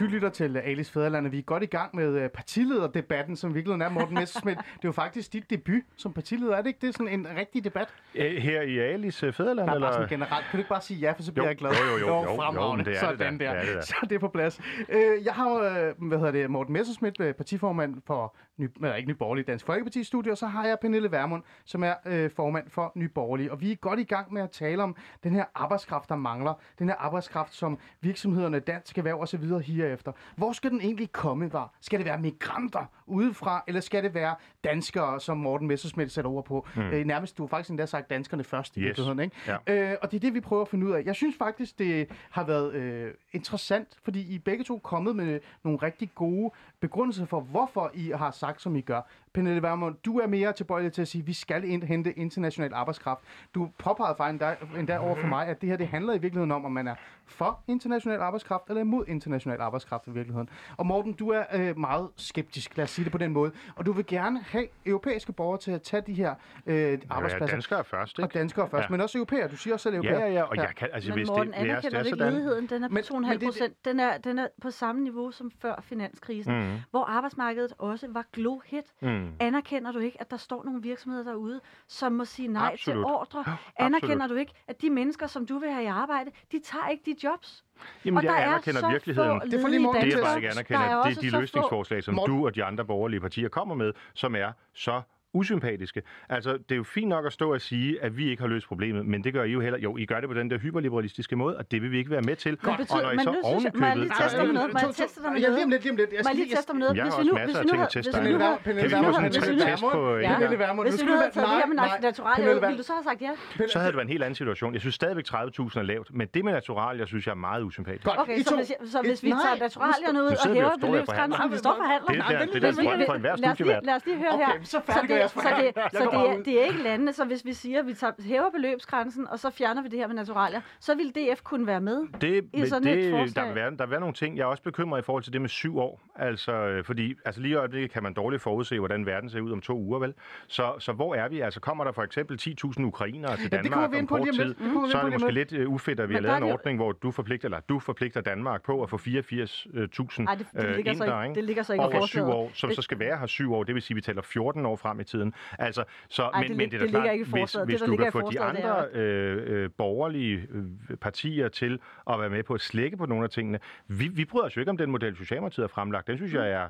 Du lytter til Alice Fæderland, og vi er godt i gang med øh, partilederdebatten, som virkelig er Morten Messerschmidt. Det er jo faktisk dit debut som partileder, er det ikke? Det er sådan en rigtig debat. Øh, Her i Alice Fæderland, Der er eller? bare sådan generelt. Kan du ikke bare sige ja, for så bliver Jo, jeg glad? jo, jo, jo, jo, jo, fremragende. det er det Sådan da, der. det er det da. Så er det på plads. Øh, jeg har, øh, hvad hedder det, Morten Messerschmidt, øh, partiformand for Ny, eller ikke Ny Borgerlige Dansk Folkeparti studie, og så har jeg Pernille Vermund, som er øh, formand for Ny Borgerlige. Og vi er godt i gang med at tale om den her arbejdskraft, der mangler. Den her arbejdskraft, som virksomhederne, dansk erhverv og så videre higer efter. Hvor skal den egentlig komme fra? Skal det være migranter udefra, eller skal det være danskere, som Morten Messerschmidt sætter ord på? Mm. Øh, nærmest, du har faktisk endda sagt danskerne først i Yes. virkeligheden, ikke? Ja. Øh, og det er det, vi prøver at finde ud af. Jeg synes faktisk, det har været øh, interessant, fordi I begge to er kommet med nogle rigtig gode begrundelser for, hvorfor I har sagt, som I gør. Pernille Vermund, du er mere tilbøjelig til at sige, at vi skal ind, hente international arbejdskraft. Du påpegede faktisk endda, endda over for mig, at det her det handler i virkeligheden om, om man er for international arbejdskraft eller imod international arbejdskraft i virkeligheden. Og Morten, du er øh, meget skeptisk, lad os sige det på den måde. Og du vil gerne have europæiske borgere til at tage de her øh, Ja, arbejdspladser. danskere først, og ikke? danskere først, Ja. men også europæer. Du siger også selv europæer. Ja, ja, ja, og jeg kan, altså Men hvis Morten, det, det er, det anerkender er du ikke ledigheden? Den er på Men- 2,5 men det- procent. Den er, den er på samme niveau som før finanskrisen, Mm. Hvor arbejdsmarkedet også var glohit. Mm. Anerkender du ikke, at der står nogle virksomheder derude, som må sige nej Absolut. til ordre? Anerkender du ikke, at de mennesker, som du vil have i arbejde, de tager ikke de jobs? Jamen, og jeg der er anerkender så virkeligheden. Det får lige Det, at- bare ikke anerkender, Der er det også er de løsningsforslag, som du og de andre borgerlige partier kommer med, som er så usympatiske. Altså, det er jo fint nok at stå og sige, at vi ikke har løst problemet, men det gør I jo heller. Jo, I gør det på den der hyperliberalistiske måde, og det vil vi ikke være med til. Men betyder- og når I men så jeg- må jeg lige teste dig med noget? Må jeg teste dig med Ja, noget? lige om lidt, lige om lidt. Jeg Må skal jeg lige teste om noget? Jeg har Hvis vi også nu, masser hvis af vi nu ting at teste hvis dig med. Kan vi få nu sådan en hvis vi nu test på. Pernille Vermund, nu hvis vi skal nu du havde taget det her med naturalier ville du så have sagt ja? Så havde det været en helt anden situation. Jeg synes stadigvæk 30.000 er lavt, men det med natural, jeg synes, jeg er meget usympatisk. Godt. Okay, så hvis, jeg- så hvis vi tager naturalierne ud Nu og hæver beløbsgrænsen, forhandler. vi står forhandler. Det er der- er drøm for enhver lad os lige- studievært. Lad os lige høre Okay, her. så færdiggør jeg det, så, det, Jeg så det, er, det er ikke landene, så hvis vi siger, at vi tager, hæver beløbsgrænsen, og så fjerner vi det her med naturalier, så vil DF kunne være med. Det, i sådan et det, forslag. der, vil være, der vil være nogle ting, jeg er også bekymret i forhold til det med syv år. Altså, øh, fordi altså lige i øjeblikket kan man dårligt forudse, hvordan verden ser ud om to uger, vel? Så, så hvor er vi? Altså, kommer der for eksempel 10.000 ukrainere til Ja, det Danmark vi om kort tid. Det vi så er det måske lidt uh, ufedt, at vi har lavet en det jo- ordning, hvor du forpligter, eller du forpligter Danmark på at få 84.000 Nej, det, det, øh, ikke, ikke? det ligger så ikke over syv år, som Det- så skal være her syv år. Det vil sige, at vi taler 14 år frem i tiden. Altså, så, Ej, men, det men lig- det er da det klart, ikke hvis. Det, hvis der du kan få de det andre øh, øh, borgerlige øh, partier til at være med på at slække på nogle af tingene. Vi, vi bryder os jo ikke om den model, Socialdemokratiet har fremlagt. Den synes jeg er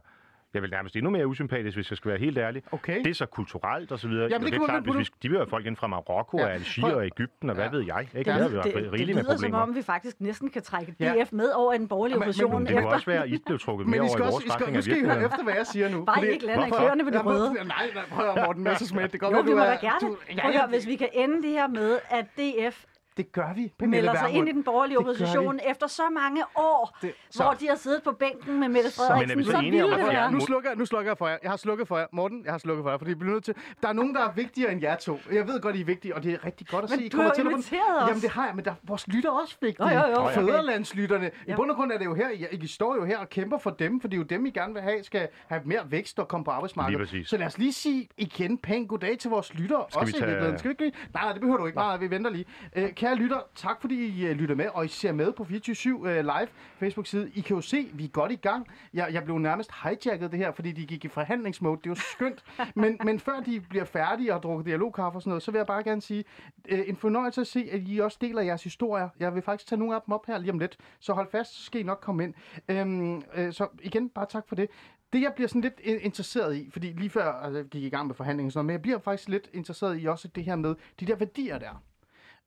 jeg vil nærmest endnu mere usympatisk, hvis jeg skal være helt ærlig. Okay. Det er så kulturelt og så videre. Jamen, Jo, det det er klart, hvis vi, de vil folk ind fra Marokko, Ja. ja. Algier og Ægypten, og hvad Ja. ved jeg. Ikke? Det, Det, det, det, det lyder som om, vi faktisk næsten kan trække Ja. DF med over i den borgerlige Men- men- opposition. Det efter- også være, at I blev trukket Men mere over i vores retning nu skal I høre efter, hvad jeg siger nu. Bare ikke lander i kløerne ved det røde. Nej, nej, prøv at Morten Messersmith. Det kan Jo, godt du gerne. er- Prøv at hvis vi kan ende det her med, at DF Det gør vi. Pernille melder sig ind i den borgerlige opposition efter så mange år, Det- så. hvor de har siddet på bænken med Mette Frederiksen. Men er vi så så det være. nu- slukker, jeg- nu slukker jeg for jer. Jeg har slukket for jer. Morten, jeg har slukket for jer, fordi vi bliver nødt til... Der er nogen, der er vigtigere end jer to. Jeg ved godt, I er vigtige, og det er rigtig godt at Men se. I du kommer har til inviteret os. Jamen det har jeg, men der, vores lytter er også vigtige. Jo, jo, jo. Okay. Fæderlandslytterne. I bund og grund er det jo her, I, I står jo her og kæmper for dem, for det er jo dem, I gerne vil have, skal have mere vækst og komme på arbejdsmarkedet. Så lad os lige sige igen pænt goddag til vores lytter. Skal også vi i tage-. Skal vi ikke? Nej, det behøver du ikke. Nej, nej, vi venter lige. Øh, kære lytter, tak fordi I uh, lytter med, og I ser med på 24-7 uh, live Facebook-side. I kan jo se, vi er godt i gang. Jeg, jeg blev nærmest hijacket det her, fordi de gik i forhandlingsmode. Det er jo skønt. men, men før de bliver færdige og drukker dialogkaffe og sådan noget, så vil jeg bare gerne sige, øh, en fornøjelse at se, at I også deler jeres historier. Jeg vil faktisk tage nogle af dem op her lige om lidt, så hold fast, så skal I nok komme ind. Øhm, øh, så igen, bare tak for det. Det, jeg bliver sådan lidt øh, interesseret i, fordi lige før altså, jeg gik i gang med forhandlinger og sådan noget, men jeg bliver faktisk lidt interesseret i også det her med de der værdier der.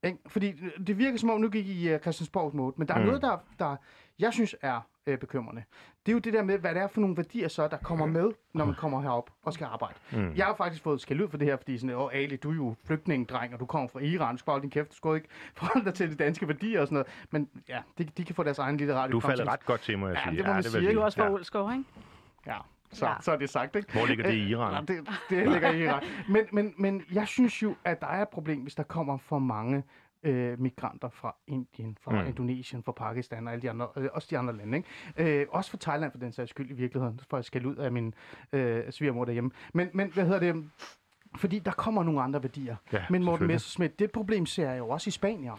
Ikke? Fordi øh, det virker som om, nu gik I uh, Christiansborg mode, men der er Mm. noget, der, der jeg synes er øh, bekymrende. Det er jo det der med, hvad det er for nogle værdier så, der kommer med, når man kommer herop og skal arbejde. Mm. Jeg har faktisk fået skæld ud for det her, fordi sådan, åh Ali, du er jo flygtningedreng, og du kommer fra Iran, du skal holde din kæft, du skal ikke forholde dig til de danske værdier og sådan noget. Men ja, de, de kan få deres egen lille radio. Du falder ret godt til, må jeg Ja, sige. det må man vil sige? Du også fra Ja. Ålskov, ikke? Ja, så, Ja. så er det sagt, ikke? Hvor ligger det i Øh, Iran? Det, det ligger i Iran. Men, men, men jeg synes jo, at der er et problem, hvis der kommer for mange øh, migranter fra Indien, fra mm. Indonesien, fra Pakistan og alle de andre, øh, også de andre lande. Ikke? Øh, også fra Thailand for den sags skyld i virkeligheden, for jeg skal ud af min øh, svigermor derhjemme. Men, men hvad hedder det? Fordi der kommer nogle andre værdier. Ja, men Morten. Messerschmidt, det problem ser jeg jo også i Spanien.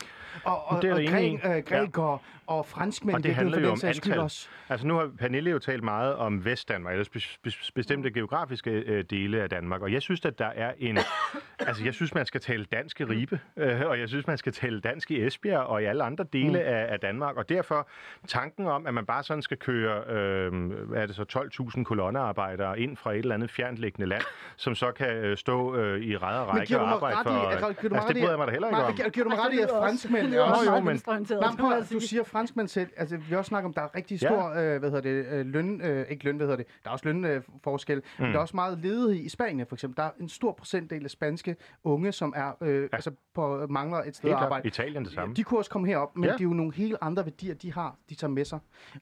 Og, og, Det er og jeg enig i. græ, øh, grækere og franskmænd, Og det i handler jo om antal. også. Altså nu har Pernille jo talt meget om Vestdanmark, eller bestemte geografiske øh, dele af Danmark, og jeg synes, at der er en... altså jeg synes, man skal tale dansk i Ribe, øh, og jeg synes, man skal tale dansk i Esbjerg og i alle andre dele mm. af, af Danmark, og derfor tanken om, at man bare sådan skal køre, øh, hvad er det så, 12.000 kolonnearbejdere ind fra et eller andet fjernliggende land, som så kan øh, stå øh, i ræd og Men række giver du og arbejde for... i, mig altså det bryder jeg mig da heller ikke Nej, om. giver- giver du mig Ej, ret i, at franskmænd er Jo, meget men- Nej, prøv, du sige. siger franskmænd selv, altså vi også snakker om, der er rigtig Ja. stor, øh, hvad hedder det, øh, løn, øh, ikke løn, hvad hedder det, der er også lønforskel, øh, forskel, mm. men der er også meget ledighed i Spanien for eksempel. Der er en stor procentdel af spanske unge, som er, øh, ja. altså på, mangler et sted Helt at arbejde. Italien det samme. De kunne også komme herop, men ja. det er jo nogle helt andre værdier, de har, de tager med sig.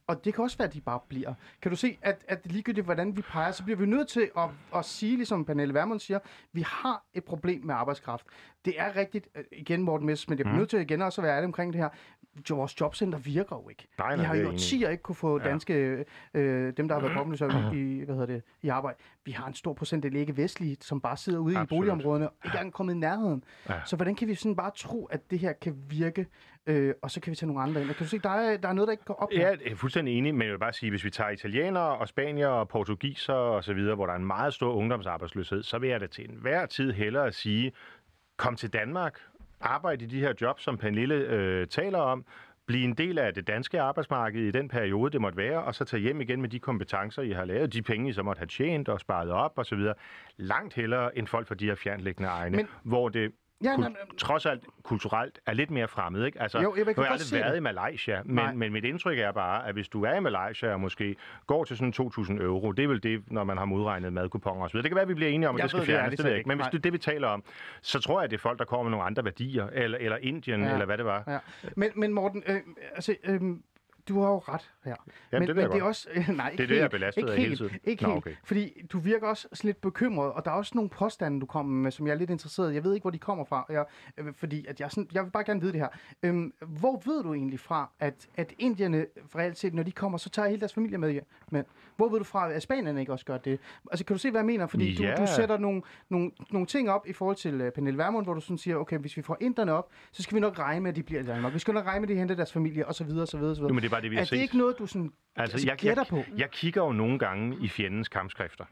Og det kan også være, at de bare bliver. Kan du se, at, at ligegyldigt hvordan vi peger, så bliver vi nødt til at, at sige, ligesom Pernille Vermund siger, vi har et problem med arbejdskraft. Det er rigtigt, øh, igen Morten Mess, men jeg bliver Mhm. nødt til igen også at være ærlig omkring det her. Jo, vores jobcenter virker jo ikke. Nej, nej, vi har jo årtier ikke kunne få Ja. danske, øh, dem der har været påbelyst i, hvad hedder det, i arbejde. Vi har en stor procentdel ikke vestlige, som bare sidder ude Absolut. i boligområderne og ikke engang kommet i nærheden. Ja. Så hvordan kan vi sådan bare tro, at det her kan virke, øh, og så kan vi tage nogle andre ind? Og kan du se, der er, der er noget, der ikke går op? Ja, jeg er fuldstændig enig, men jeg vil bare sige, hvis vi tager italienere og spanier og portugiser og så videre, hvor der er en meget stor ungdomsarbejdsløshed, så vil jeg da til enhver tid hellere sige, kom til Danmark, arbejde i de her jobs, som Pernille øh, taler om, blive en del af det danske arbejdsmarked i den periode, det måtte være, og så tage hjem igen med de kompetencer, I har lavet, de penge, I så måtte have tjent og sparet op og så videre. Langt hellere end folk fra de her fjernliggende egne, Men- hvor det Ja, kul- nej, nej. trods alt kulturelt er lidt mere fremmed. Ikke? Altså, Jo, jeg nu har jeg aldrig været det. i Malaysia, Nej. men, men mit indtryk er bare, at hvis du er i Malaysia og måske går til sådan 2.000 euro, det er vel det, når man har modregnet madkuponer osv. Det kan være, at vi bliver enige om, at Jeg det skal fjernes, det ved jeg ikke. Men hvis det er det, vi taler om, så tror jeg, at det er folk, der kommer med nogle andre værdier, eller, eller Indien, Ja. eller hvad det var. Ja. Men, men Morten, øh, altså, øh, du har jo ret her. Jamen, men, det men jeg det er godt. også... Nej, ikke det, jeg er helt, belastet ikke af hele helt, tiden. Ikke Nå, helt, okay. fordi du virker også lidt bekymret, og der er også nogle påstande, du kommer med, som jeg er lidt interesseret i. Jeg ved ikke, hvor de kommer fra, jeg, øh, fordi at jeg, er sådan, jeg vil bare gerne vide det her. Øhm, hvor ved du egentlig fra, at, at indierne, reelt set, når de kommer, så tager hele deres familie med? Men hvor ved du fra, at spanierne ikke også gør det? Altså, kan du se, hvad jeg mener? Fordi Ja. du, du sætter nogle, nogle, nogle ting op i forhold til uh, Pernille Vermund, hvor du sådan siger, okay, hvis vi får inderne op, så skal vi nok regne med, at de bliver i Danmark. Vi skal nok regne med, at de henter deres familie, og så videre, og så videre, og så videre. Jo, men det er bare det, vi har er det set. ikke noget, du sådan altså, jeg, gætter på? Jeg kigger jo nogle gange i fjendens kampskrifter.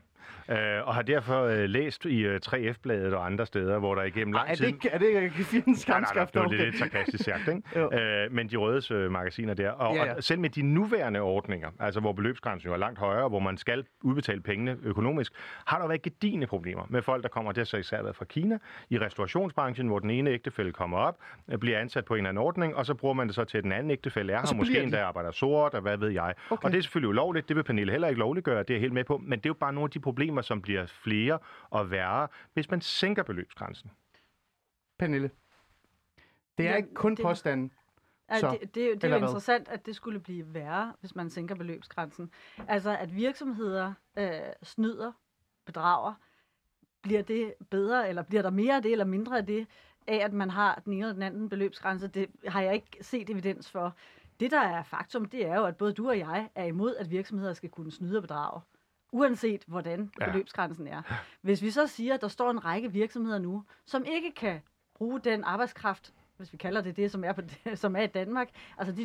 Øh, og har derfor øh, læst i øh, 3F-bladet og andre steder, hvor der igennem lang Ej, er tid... det ikke, er det ikke fjendens Nej, nej, nej, kampskrift? det var lidt, lidt sarkastisk sagt, ikke? Øh, men de rødes øh, magasiner der. Og, Ja, ja. og selv med de nuværende ordninger, altså hvor beløbsgrænsen jo er langt højere, hvor man skal udbetale pengene økonomisk, har der været gedigende problemer med folk, der kommer, det har så især været fra Kina, i restaurationsbranchen, hvor den ene ægtefælde kommer op, øh, bliver ansat på en eller anden ordning, og så bruger man det så til, at den anden ægtefælde er her, måske endda arbejder sort, og hvad ved jeg. Okay. Og det er selvfølgelig ulovligt, det vil Pernille heller ikke lovliggøre, det er helt med på, men det er jo bare nogle af de problemer, som bliver flere og værre, hvis man sænker beløbsgrænsen. Pernille, Det er Ja, ikke kun det- påstanden. Altså, Så, det, det, er jo- det er jo interessant, at det skulle blive værre, hvis man sænker beløbsgrænsen. Altså, at virksomheder øh, snyder, bedrager, bliver det bedre, eller bliver der mere af det, eller mindre af det, af at man har den ene eller den anden beløbsgrænse, det har jeg ikke set evidens for. Det, der er faktum, det er jo, at både du og jeg er imod, at virksomheder skal kunne snyde og bedrage. Uanset hvordan Ja. beløbsgrænsen er. Hvis vi så siger, at der står en række virksomheder nu, som ikke kan bruge den arbejdskraft, hvis vi kalder det det, som er, på, som er i Danmark, altså de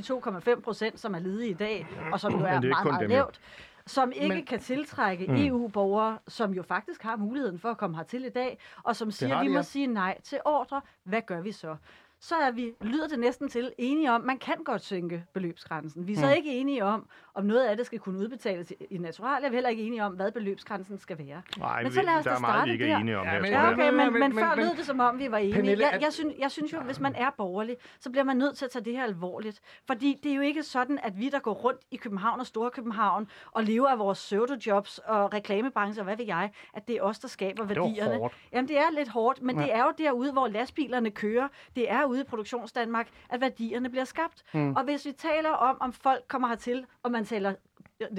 2,5 procent, som er ledige i dag, og som jo er er meget, meget lavt, som ikke Men- kan tiltrække Mm. EU-borgere, som jo faktisk har muligheden for at komme hertil i dag, og som siger, at vi må sige nej til ordre. Hvad gør vi så? Så er vi, lyder det næsten til, enige om, man kan godt sænke beløbsgrænsen. Vi er så Mm. ikke enige om, om noget af det skal kunne udbetales i- naturalia. Vi er heller ikke enige om, hvad beløbsgrænsen skal være. Nej, Men så lad os der er meget, vi ikke er enige om Ja, men- Ja, okay, men, Men- men, men- før men- lød det som om, vi var enige. Pernille, jeg, at- jeg, synes, jeg synes jo, hvis man er borgerlig, så bliver man nødt til at tage det her alvorligt. Fordi det er jo ikke sådan, at vi, der går rundt i København og Storkøbenhavn og lever af vores pseudojobs og reklamebranche og hvad ved jeg, at det er os, der skaber var værdierne. hårdt. Jamen, det er lidt hårdt, men ja. det er jo derude, hvor lastbilerne kører. Det er ude i Produktionsdanmark, at værdierne bliver skabt. Mm. Og hvis vi taler om, om folk kommer hertil, og man taler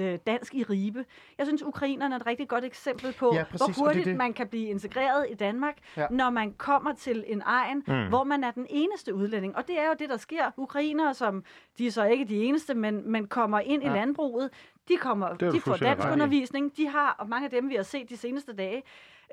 øh, dansk i ribe. Jeg synes, ukrainerne er et rigtig godt eksempel på, Ja, præcis, hvor det hurtigt det. man kan blive integreret i Danmark, Ja. når man kommer til en egen, Mm. hvor man er den eneste udlænding. Og det er jo det, der sker. Ukrainere, som de er så ikke de eneste, men, men kommer ind Ja. i landbruget, de, kommer, er de får dansk undervisning. De har, og mange af dem, vi har set de seneste dage,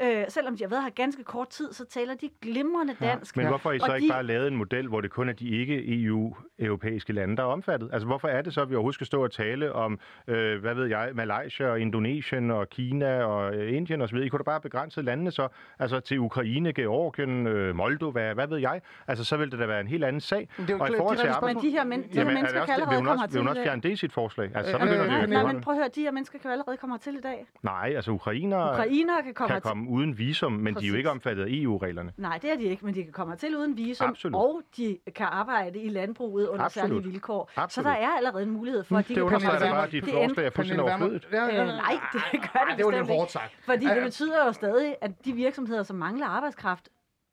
øh, selvom de har været her ganske kort tid, så taler de glimrende Ja. dansk. Men hvorfor har I så Og ikke de- bare lavet en model, hvor det kun er de ikke-EU-europæiske lande, der er omfattet? Altså, hvorfor er det så, at vi overhovedet skal stå og tale om, øh, hvad ved jeg, Malaysia og Indonesien og Kina og øh, Indien osv.? I kunne da bare begrænse landene så, altså til Ukraine, Georgien, øh, Moldova, hvad ved jeg? Altså, så ville det da være en helt anden sag. Det er jo og i kla- forhold til arbejds... Men de her, men, de her Jamen, er mennesker kan allerede komme også, vil hun hertil også i fjerne det i sit forslag? Altså, så Øh, øh, det Nej, nej, men prøv at høre, de her mennesker kan jo allerede komme hertil i dag. Nej, altså ukrainere Ukrainere kan komme kan hertil. komme uden visum, men de er jo Præcis. ikke omfattet af EU-reglerne. Nej, det er de ikke, men de kan komme til uden visum, Absolut. og de kan arbejde i landbruget under Absolut. særlige vilkår. Absolut. Så der er allerede en mulighed for, at de Det kan komme da hertil. bare, at dit Det forslag er fuldstændig overflødigt. Ja, ja, Øh, nej, det gør Ej, det det var lidt hårdt ikke. sagt. Fordi Ja, det betyder jo stadig, at de virksomheder, som mangler arbejdskraft,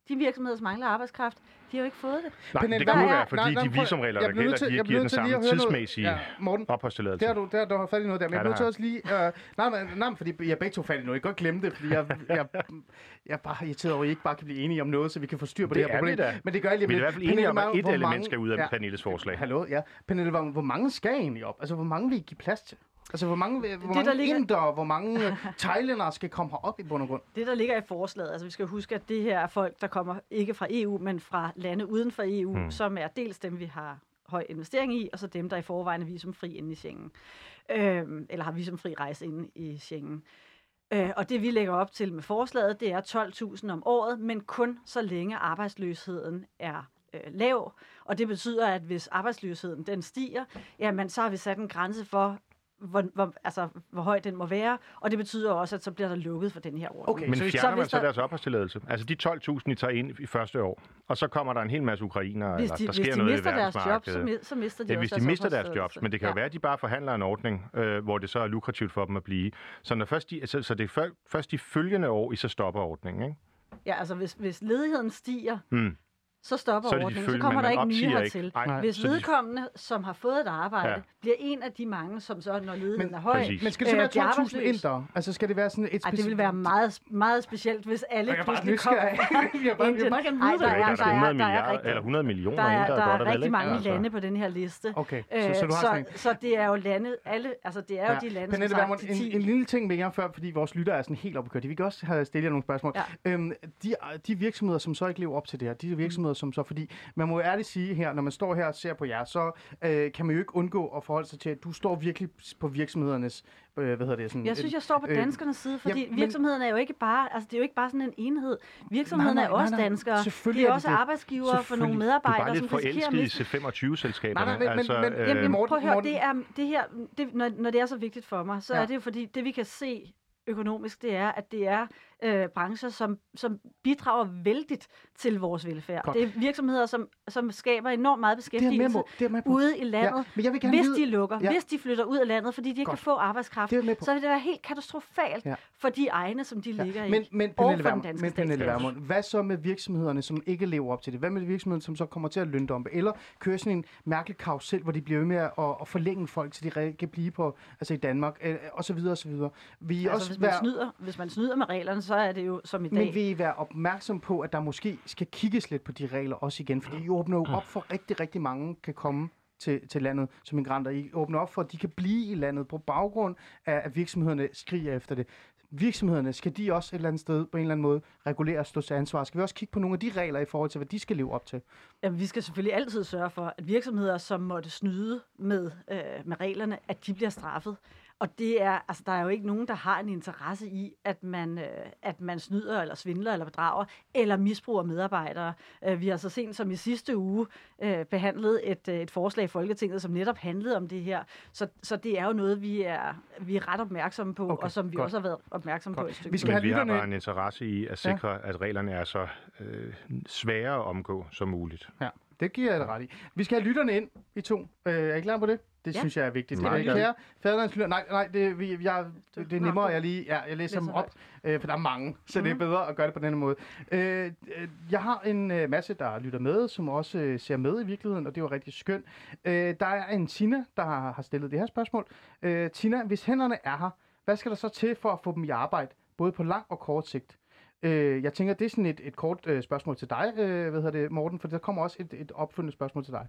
de virksomheder, som mangler arbejdskraft, de har jo ikke fået det. Nej, Pernille, det der er- være, fordi Nej, nej, de visumregler, jeg der gælder, nødt til- de jeg giver den nødt samme tidsmæssige Ja, Morten, opholdstilladelse. Det har du, der, du har fat i noget der, men jeg Ja, bliver nødt det til også lige... Øh, nej, nej, men fordi jeg er begge to fat i noget. Jeg kan godt glemme det, fordi jeg, jeg, jeg er bare irriteret over, at I ikke bare kan blive enige om noget, så vi kan få styr på det, Det her er problem. da. Men det gør jeg lige Vi er i hvert fald enige om, at et element skal ud af. Pernilles forslag. Hallo, ja. Pernille, hvor, hvor mange skal egentlig op? Altså, hvor mange vil I give plads til? Altså, hvor mange, hvor Det, mange ligger- indere, hvor mange øh, thailændere skal komme herop i bund og grund? Det, der ligger i forslaget, altså vi skal huske, at det her er folk, der kommer ikke fra EU, men fra lande uden for EU, Hmm. mm. som er dels dem, vi har høj investering i, og så dem, der i forvejen er visumfri inde i Schengen. Øhm, eller har visumfri rejse inde i Schengen. Øh, og det, vi lægger op til med forslaget, det er 12.000 om året, men kun så længe arbejdsløsheden er øh, lav. Og det betyder, at hvis arbejdsløsheden den stiger, jamen så har vi sat en grænse for, hvor, hvor, altså, hvor høj den må være, og det betyder også, at så bliver der lukket for den her ordning. Okay, Men så fjerner man hvis så der- deres opholdstilladelse? Altså de 12.000, I tager ind i første år, og så kommer der en hel masse ukrainere, Hvis eller de, der hvis sker de noget i mister deres job, så, så mister de Ja, også hvis deres de mister deres jobs, men det kan jo være, at de bare forhandler en ordning, øh, hvor det så er lukrativt for dem at blive. Så, når først de, så, så det er før, først de følgende år, I så stopper ordningen, ikke? Ja, altså hvis, hvis ledigheden stiger, Hmm. Så stopper Så ordningen. Så kommer der ikke nye hertil. ikke. Nej, Hvis så de- vedkommende, som har fået et arbejde, Ja. bliver en af de mange, som så, når ledigheden Men- er høj, Præcis. Men skal det så Øh, være bliver 12.000 arbejdsløs. indere? Altså, skal det være sådan et Ej, det ville være meget, meget specielt, hvis alle Jeg bare pludselig kom. nysgerrig. Jeg er bare, jeg er bare gerne Ej, vide der er- der, der er 100 der er rigtig- eller 100 millioner Der er, der, der er godt er rigtig mange Altså. lande på den her liste. Okay, så, Øh, så du har så, så det er jo lande, alle, altså det er jo Ja. de lande, Pernille som sagt, en, 10. en lille ting mere før, fordi vores lytter er sådan helt opkørt. Vi kan også have stillet jer nogle spørgsmål. Øhm, de, de virksomheder, som så ikke lever op til det her, de virksomheder, som så, fordi man må jo ærligt sige her, når man står her og ser på jer, så øh, kan man jo ikke undgå at forholde sig til, at du står virkelig på virksomhedernes, øh, hvad hedder det, sådan... Jeg synes, jeg står på øh, danskernes side, fordi ja, men- virksomheden er jo ikke bare, altså det er jo ikke bare sådan en enhed. Virksomheden Nej, er nej, også nej, nej. danskere. Selvfølgelig de er er også det. arbejdsgivere for nogle Selvfølgelig. Du er medarbejdere, bare som lidt risikerer forelsket i miste C25-selskaberne. Nej, nej, men- altså, men- men- øh, Jamen, Morten- prøv at høre, Morten- det er, det her, det, når, når det er så vigtigt for mig, så ja. er det jo fordi, det vi kan se økonomisk, det er, at det er øh, brancher, som, som bidrager vældigt til vores velfærd. Godt. Det er virksomheder, som, som skaber enormt meget med beskæftigelse med på. ude i landet. Ja, men jeg vil gerne hvis vide- de lukker, Ja. hvis de flytter ud af landet, fordi de ikke Godt. kan få arbejdskraft, Det er med så vil det være helt katastrofalt Ja. for de egne, som de ligger i. Men, men og Pernille, for den danske men Pernille. Vermund, hvad så med virksomhederne, som ikke lever op til det? Hvad med virksomhederne, som så kommer til at løndumpe? Eller køre sådan en mærkelig karusel, hvor de bliver ved med at, at forlænge folk, så de kan blive på, altså i Danmark, øh, og så videre, og så videre. Vi Altså, også hvis, man være, snyder, hvis man snyder med reglerne, så er det jo som i dag. men vi være opmærksom på, at der måske skal kigges lidt på de regler også igen, fordi I åbner jo op for rigtig, rigtig mange kan komme til, til landet som migranter. I åbner op for, at de kan blive i landet på baggrund af, at virksomhederne skriger efter det. Virksomhederne, skal de også et eller andet sted på en eller anden måde regulere og stå til ansvar? Skal vi også kigge på nogle af de regler i forhold til, hvad de skal leve op til? Jamen, vi skal selvfølgelig altid sørge for, at virksomheder, som måtte snyde med, øh, med reglerne, at de bliver straffet. Og det er, altså, der er jo ikke nogen, der har en interesse i, at man, øh, at man snyder, eller svindler, eller bedrager, eller misbruger medarbejdere. Øh, vi har så sent som i sidste uge øh, behandlet et, øh, et forslag i Folketinget, som netop handlede om det her. Så, så det er jo noget, vi er, vi er ret opmærksomme på, Okay, og som vi godt. også har været opmærksomme på Godt. et stykke Vi skal have vi har bare en interesse i at sikre, ja. at reglerne er så øh, svære at omgå som muligt. Ja, det giver jeg ret i. Vi skal have lytterne ind, I to. Øh, er I klar på det? Det Ja. synes jeg er vigtigt. Øh, gerne. Kære faderlandslytter, nej, nej, det, vi, jeg, det er nemmere, jeg lige, ja, jeg læser dem læser op, øh, for der er mange, så det er bedre at gøre det på denne måde. Øh, øh, jeg har en øh, masse, der lytter med, som også øh, ser med i virkeligheden, og det var rigtig skønt. Øh, der er en Tina, der har, har stillet det her spørgsmål. Øh, Tina, hvis hænderne er her, hvad skal der så til for at få dem i arbejde, både på lang og kort sigt? Øh, jeg tænker, det er sådan et, et kort øh, spørgsmål til dig, øh, hvad hedder det, Morten, for der kommer også et, et opfølgende spørgsmål til dig.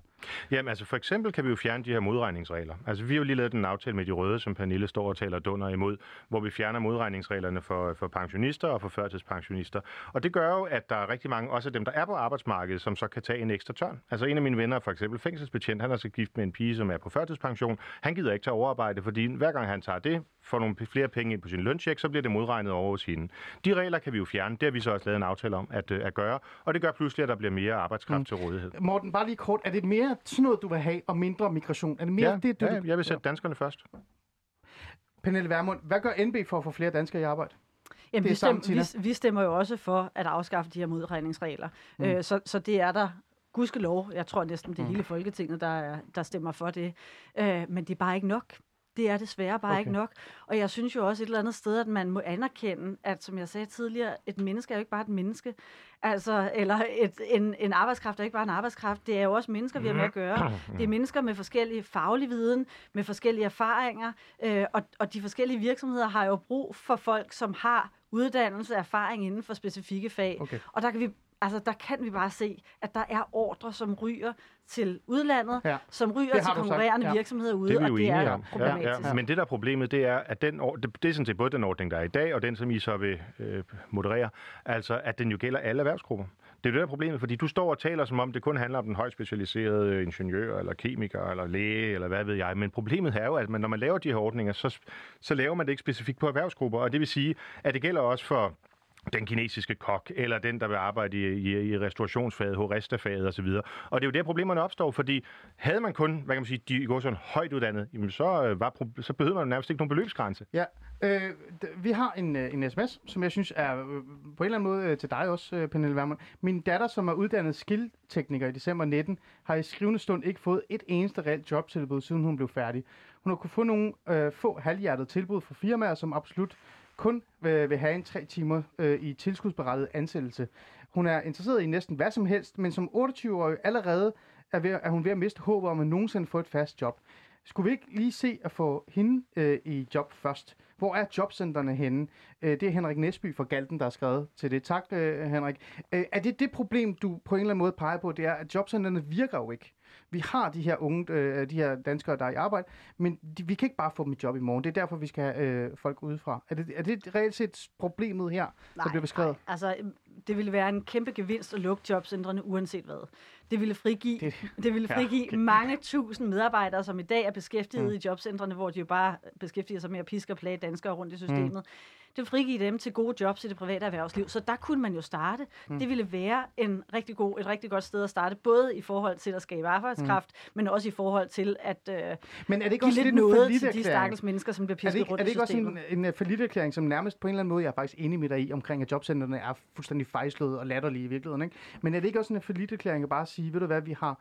Jamen altså for eksempel kan vi jo fjerne de her modregningsregler. Altså vi har jo lige lavet en aftale med de røde, som Pernille står og taler dunder imod, hvor vi fjerner modregningsreglerne for, for pensionister og for førtidspensionister. Og det gør jo, at der er rigtig mange, også af dem, der er på arbejdsmarkedet, som så kan tage en ekstra tørn. Altså en af mine venner, for eksempel fængselsbetjent, han er så gift med en pige, som er på førtidspension. Han gider ikke tage overarbejde, fordi hver gang han tager det, får nogle flere penge ind på sin løncheck, så bliver det modregnet over hos hende. De regler kan vi jo fjerne. Det har vi så også lavet en aftale om at, øh, at gøre. Og det gør pludselig, at der bliver mere arbejdskraft mm. til rådighed. Morten, bare lige kort. Er det mere sådan noget, du vil have, og mindre migration? Er det mere Ja, det, du... ja, jeg vil sætte danskerne først. Pernille Vermund, hvad gør NB for at få flere danskere i arbejde? Jamen, Det er vi, sammen, stem, vi, vi stemmer jo også for at afskaffe de her modregningsregler. Mm. Øh, så, så det er der gudskelov. Jeg tror næsten, det er hele Folketinget, der, er, der stemmer for det. Øh, men det er bare ikke nok. Det er desværre bare Okay. ikke nok. Og jeg synes jo også et eller andet sted, at man må anerkende, at som jeg sagde tidligere, et menneske er jo ikke bare et menneske. Altså, eller et, en, en arbejdskraft er ikke bare en arbejdskraft. Det er jo også mennesker, vi har med at gøre. Det er mennesker med forskellige faglige viden, med forskellige erfaringer. Øh, og, og de forskellige virksomheder har jo brug for folk, som har uddannelse og erfaring inden for specifikke fag. Okay. Og der kan vi altså der kan vi bare se, at der er ordre, som ryger til udlandet, Ja. som ryger til sagt, konkurrerende ja. virksomheder ude, Det er vi og det er om. problematisk. Ja, Men det der er problemet, det er, at den, or- det, det er sådan set både den ordning, der er i dag, og den, som I så vil øh, moderere, altså at den jo gælder alle erhvervsgrupper. Det er jo det, der er problemet, fordi du står og taler, som om det kun handler om den højt specialiserede ingeniør, eller kemiker, eller læge, eller hvad ved jeg. Men problemet er jo, at man, når man laver de her ordninger, så, så laver man det ikke specifikt på erhvervsgrupper, og det vil sige, at det gælder også for den kinesiske kok, eller den, der vil arbejde i, i, i restaurationsfaget, horistafaget osv. Og det er jo der, problemerne opstår, fordi havde man kun, hvad kan man sige, de går sådan højt uddannet, jamen så, øh, var, så behøvede man nærmest ikke nogen beløbsgrænse. Ja, øh, vi har en, øh, en sms, som jeg synes er øh, på en eller anden måde øh, til dig også, øh, Pernille Vermund. Min datter, som er uddannet skildtekniker i december 19, har i skrivende stund ikke fået et eneste reelt jobtilbud, siden hun blev færdig. Hun har kunnet få nogle øh, få halvhjertede tilbud fra firmaer, som absolut kun øh, vil have en tre timer øh, i tilskudsberettet ansættelse. Hun er interesseret i næsten hvad som helst, men som 28-årig allerede er, ved, er hun ved at miste håbet om at nogensinde få et fast job. Skulle vi ikke lige se at få hende øh, i job først? Hvor er jobcentrene henne? Øh, det er Henrik Næsby fra Galten, der har skrevet til det. Tak, øh, Henrik. Øh, er det det problem, du på en eller anden måde peger på? Det er, at jobcentrene virker jo ikke. Vi har de her unge, øh, de her danskere, der er i arbejde, men de, vi kan ikke bare få dem i job i morgen. Det er derfor, vi skal have øh, folk udefra. Er det, er det reelt set problemet her, der bliver beskrevet? Nej, altså, det ville være en kæmpe gevinst at lukke jobcentrene uanset hvad. Det ville frigive, Det- det, ville Ja, frigive okay. ja, mange tusind medarbejdere, som i dag er beskæftiget Mm. mm. i jobcentrene, hvor de jo bare beskæftiger sig med at piske og plage danskere rundt i systemet. Mm. Det vil frigive dem til gode jobs i det private erhvervsliv. Så der kunne man jo starte. Mm. Det ville være en rigtig god, et rigtig godt sted at starte, både i forhold til at skabe arbejdskraft, mm. men også i forhold til at øh, Men er det ikke give også lidt noget til de stakkels mennesker, som bliver Er pisket ikke, rundt er det ikke også en, en uh, forlitterklæring, som nærmest på en eller anden måde, jeg er faktisk enig med dig i, omkring at jobcentrene er fuldstændig fejlslået og latterlige i virkeligheden, ikke? Men er det ikke også en forlitterklæring at bare sige, ved du hvad, vi har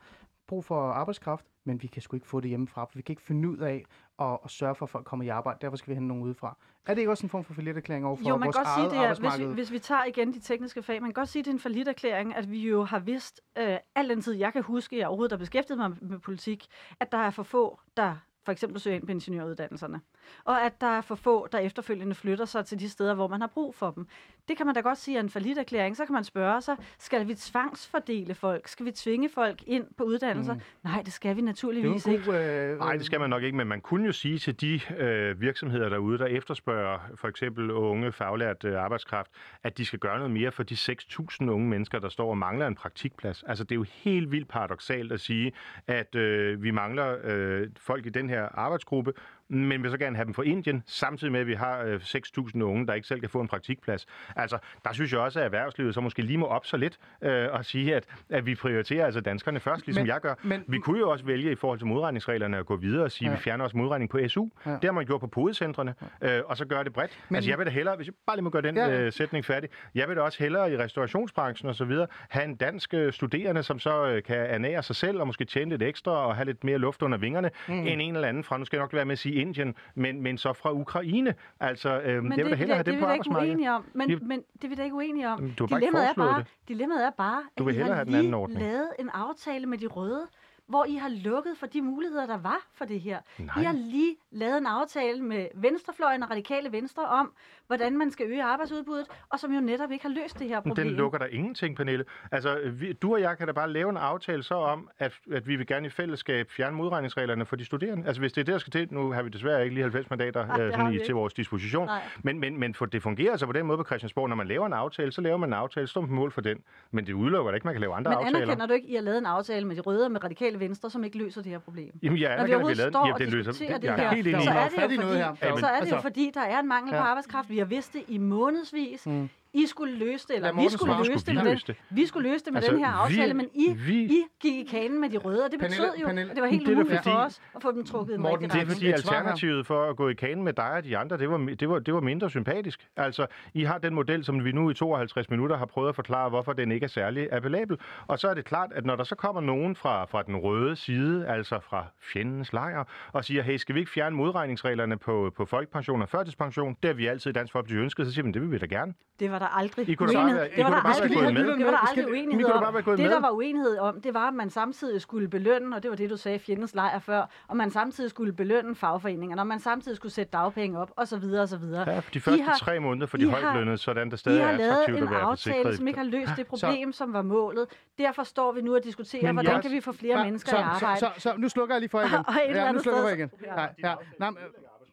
brug for arbejdskraft, men vi kan sgu ikke få det hjemmefra, for vi kan ikke finde ud af at, at sørge for, at folk kommer i arbejde, derfor skal vi hente nogen udefra. Er det ikke også en form for forlitterklæring over for Jo, man vores kan godt sige det, er, hvis, vi, hvis vi tager igen de tekniske fag, man kan godt sige, det er en forlidt erklæring, at vi jo har vidst, øh, al den tid jeg kan huske, jeg overhovedet har beskæftiget mig med politik, at der er for få, der for eksempel søger ind på ingeniøruddannelserne. Og at der er for få, der efterfølgende flytter sig til de steder, hvor man har brug for dem. Det kan man da godt sige er en forlidt erklæring. Så kan man spørge sig, skal vi tvangsfordele folk? Skal vi tvinge folk ind på uddannelser? Mm. Nej, det skal vi det naturligvis jo ikke. øh, Nej, det skal man nok ikke, men man kunne jo sige til de øh, virksomheder derude, der efterspørger for eksempel unge, faglært øh, arbejdskraft, at de skal gøre noget mere for de 6.000 unge mennesker, der står og mangler en praktikplads. Altså, det er jo helt vildt paradoxalt at sige, at øh, vi mangler øh, folk i den her arbejdsgruppe, men vil så gerne have dem fra Indien, samtidig med, at vi har øh, 6.000 unge, der ikke selv kan få en praktikplads. Altså, der synes jeg også, at erhvervslivet så måske lige må op så lidt øh, og sige, at, at vi prioriterer altså danskerne først, ligesom Men- jeg gør. men- vi kunne jo også vælge i forhold til modregningsreglerne at gå videre og sige, at Ja. vi fjerner også modregning på SU. Ja. Det har man gjort på podecentrene, øh, og så gør det bredt. Men- altså, jeg vil da hellere, hvis jeg bare lige må gøre den Ja, øh, sætning færdig, jeg vil da også hellere i restaurationsbranchen og så videre have en dansk øh, studerende, som så øh, kan ernære sig selv og måske tjene lidt ekstra og have lidt mere luft under vingerne, mm. end en eller anden fra, nu skal jeg nok være med at sige Indien, men, men så fra Ukraine. Altså, øh, Men jeg vil da hellere have det, dem på arbejdsmarkedet. uenige om. Men, men det er vi da ikke uenige om. Du har bare ikke dilemmaet, er bare, det. dilemmaet er bare, Du at vil I hellere har have den anden ordning. lavet en aftale med de røde, hvor I har lukket for de muligheder, der var for det her. Nej. I har lige lavet en aftale med Venstrefløjen og Radikale Venstre om, hvordan man skal øge arbejdsudbuddet, og som jo netop ikke har løst det her Men problem. Den lukker der ingenting, Pernille. Altså, vi, du og jeg kan da bare lave en aftale så om, at, at vi vil gerne i fællesskab fjerne modregningsreglerne for de studerende. Altså, hvis det er det, der skal til, nu har vi desværre ikke lige 90 mandater det øh, sådan i, til vores disposition. Nej. Men, men, men for det fungerer altså på den måde på Christiansborg, når man laver en aftale, så laver man en aftale, så mål for den. Men det udelukker da ikke, man kan lave andre Men aftaler. anerkender du ikke, at I har lavet en aftale med de røde og med Radikale Venstre, som ikke løser det her problem? Jamen, jeg Når vi vi overhovedet lavede står Jamen, og det løser, diskuterer det, det jeg er her, helt Der enig så i. er det jo fordi, her. så er det jo altså- fordi, der er en mangel på Ja. arbejdskraft. Vi har vidst det i månedsvis. I skulle løse det, eller vi skulle løse det, Skulle med vi den, løse det? vi skulle løse det med Altså, den her vi- aftale, men I, vi- I gik i kanen med de røde, og det Pernille- betød jo, Pernille, at det var helt det umuligt for fordi- os at få dem trukket i den Morten, Det er fordi alternativet for at gå i kanen med dig og de andre, det var, det var, det var mindre sympatisk. Altså, I har den model, som vi nu i 52 minutter har prøvet at forklare, hvorfor den ikke er særlig appellabel. Og så er det klart, at når der så kommer nogen fra, fra den røde side, altså fra fjendens lejr, og siger, hey, skal vi ikke fjerne modregningsreglerne på, på folkepension og førtidspension? Det har vi altid i Dansk Folkeparti ønsket, så siger man, det vil vi da gerne. Det var der aldrig I kunne bare uenighed. være- I Det var der aldrig gået med. det var der aldrig I uenighed om. Det, der var uenighed om, det var, at man samtidig skulle belønne, og det var det, du sagde, fjendens lejr før, og man samtidig skulle belønne fagforeningerne, og man samtidig skulle sætte dagpenge op, og så videre, og så videre. Ja, de første I har- tre måneder for I de har- højtlønnede, sådan der I stadig er har lavet attraktivt en at være aftale, forsikret. som ikke har løst det problem, som var målet. Derfor står vi nu og diskuterer, hvordan kan vi få flere mennesker i arbejde. Så, nu slukker jeg lige for igen. Ja, nu slukker jeg igen. Nej, ja.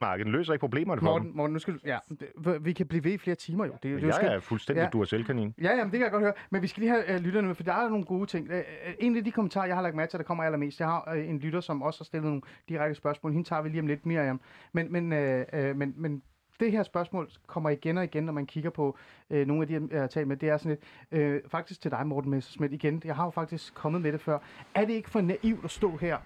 Nej, men, Markedet løser ikke problemerne for dem. Morten, Morten, nu skal du, ja, vi kan blive ved i flere timer jo. Det, det, Jeg skal, er fuldstændig Ja. ja. Duracell-kanin. Ja, jamen, det kan jeg godt høre. Men vi skal lige have uh, lytterne med, for der er nogle gode ting. Uh, en af de kommentarer, jeg har lagt mærke til, der kommer allermest, jeg har uh, en lytter, som også har stillet nogle direkte spørgsmål. Hende tager vi lige om lidt, Miriam. Men, men, uh, uh, men, men det her spørgsmål kommer igen og igen, når man kigger på øh, nogle af de, jeg har talt med. Det er sådan lidt, øh, faktisk til dig, Morten Messersmith, igen. Jeg har jo faktisk kommet med det før. Er det ikke for naivt at stå her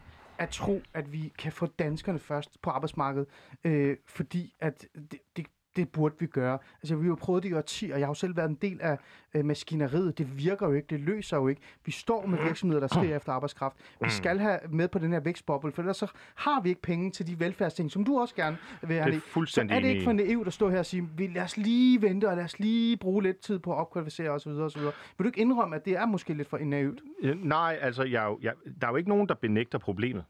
at tro, at vi kan få danskerne først på arbejdsmarkedet, øh, fordi at det, det, det burde vi gøre. Altså, vi har jo prøvet det i årtier, og jeg har jo selv været en del af øh, maskineriet. Det virker jo ikke, det løser jo ikke. Vi står med virksomheder, der skriger efter arbejdskraft. Vi skal have med på den her vækstboble, for ellers så har vi ikke penge til de velfærdsting, som du også gerne vil have. Det er fuldstændig så er det ikke for naivt at stå her og sige, vi lad os lige vente, og lad os lige bruge lidt tid på at opkvalificere osv. osv. Vil du ikke indrømme, at det er måske lidt for naivt? Ja, Nej, altså, jeg, jeg, der er jo ikke nogen, der benægter problemet.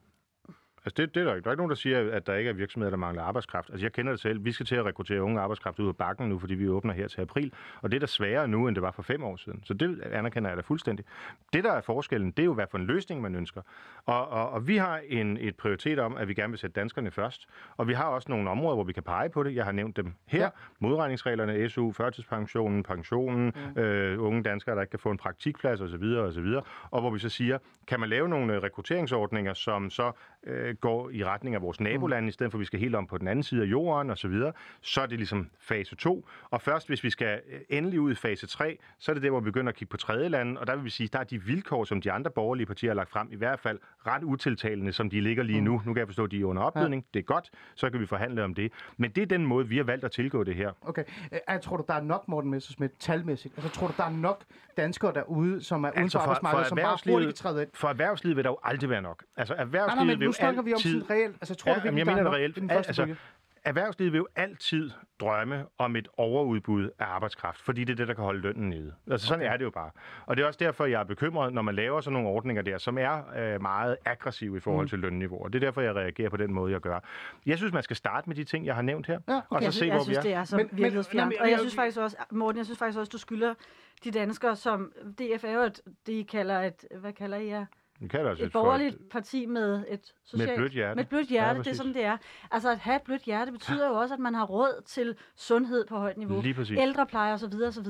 Altså, det, det er der ikke. Der er ikke nogen, der siger, at der ikke er virksomheder, der mangler arbejdskraft. Altså, jeg kender det selv. Vi skal til at rekruttere unge arbejdskraft ud af bakken nu, fordi vi åbner her til april. Og det er da sværere nu, end det var for fem år siden. Så det anerkender jeg da fuldstændig. Det, der er forskellen, det er jo, hvad for en løsning man ønsker. Og, og, og vi har en, et prioritet om, at vi gerne vil sætte danskerne først. Og vi har også nogle områder, hvor vi kan pege på det. Jeg har nævnt dem her. Ja. Modregningsreglerne, SU, førtidspensionen, pensionen, mm. øh, unge danskere, der ikke kan få en praktikplads osv. osv. Og hvor vi så siger, kan man lave nogle rekrutteringsordninger, som så øh, går i retning af vores nabolande, i stedet for at vi skal helt om på den anden side af jorden osv., så, så er det ligesom fase 2. Og først hvis vi skal øh, endelig ud i fase 3, så er det der, hvor vi begynder at kigge på tredje lande, og der vil vi sige, der er de vilkår, som de andre borgerlige partier har lagt frem, i hvert fald ret utiltalende, som de ligger lige nu. Nu kan jeg forstå, at de er under opbydning. Det er godt, så kan vi forhandle om det. Men det er den måde, vi har valgt at tilgå det her. Okay. Øh, Jeg tror du, der er nok, Morten Messersmith, talmæssigt? Altså, tror du, der er nok danskere derude, som er uden Altså for for, for, arbejdsmarkedet, som bare hurtigt kan træde ind? for erhvervslivet vil der jo aldrig være nok. Altså Nej, erhvervslivet nej, men vil nu snakker vi om altid... sådan reelt. Altså, tror Ja, du jamen, virkelig, jeg mener er det reelt. den første altså, bølge? Erhvervslivet vil jo altid drømme om et overudbud af arbejdskraft, fordi det er det, der kan holde lønnen nede. Altså sådan okay. er det jo bare. Og det er også derfor, jeg er bekymret, når man laver sådan nogle ordninger der, som er øh, meget aggressive i forhold Mm. til lønniveauer. Det er derfor, jeg reagerer på den måde, jeg gør. Jeg synes, man skal starte med de ting, jeg har nævnt her, Ja, og så jeg, se, synes, hvor jeg vi synes, er. det er så Men- men- virkelighedsfjernt. men- Og jeg jeg- synes faktisk også, Morten, jeg synes faktisk også, du skylder de danskere, som DF er jo et, de kalder et, hvad kalder I jer? Vi kan altså Et borgerligt parti med et socialt... blødt hjerte. Med et blødt Ja, hjerte, det er sådan, det er. Altså at have et blødt hjerte betyder jo også, at man har råd til sundhed på højt niveau. Lige præcis. Ældrepleje osv. osv.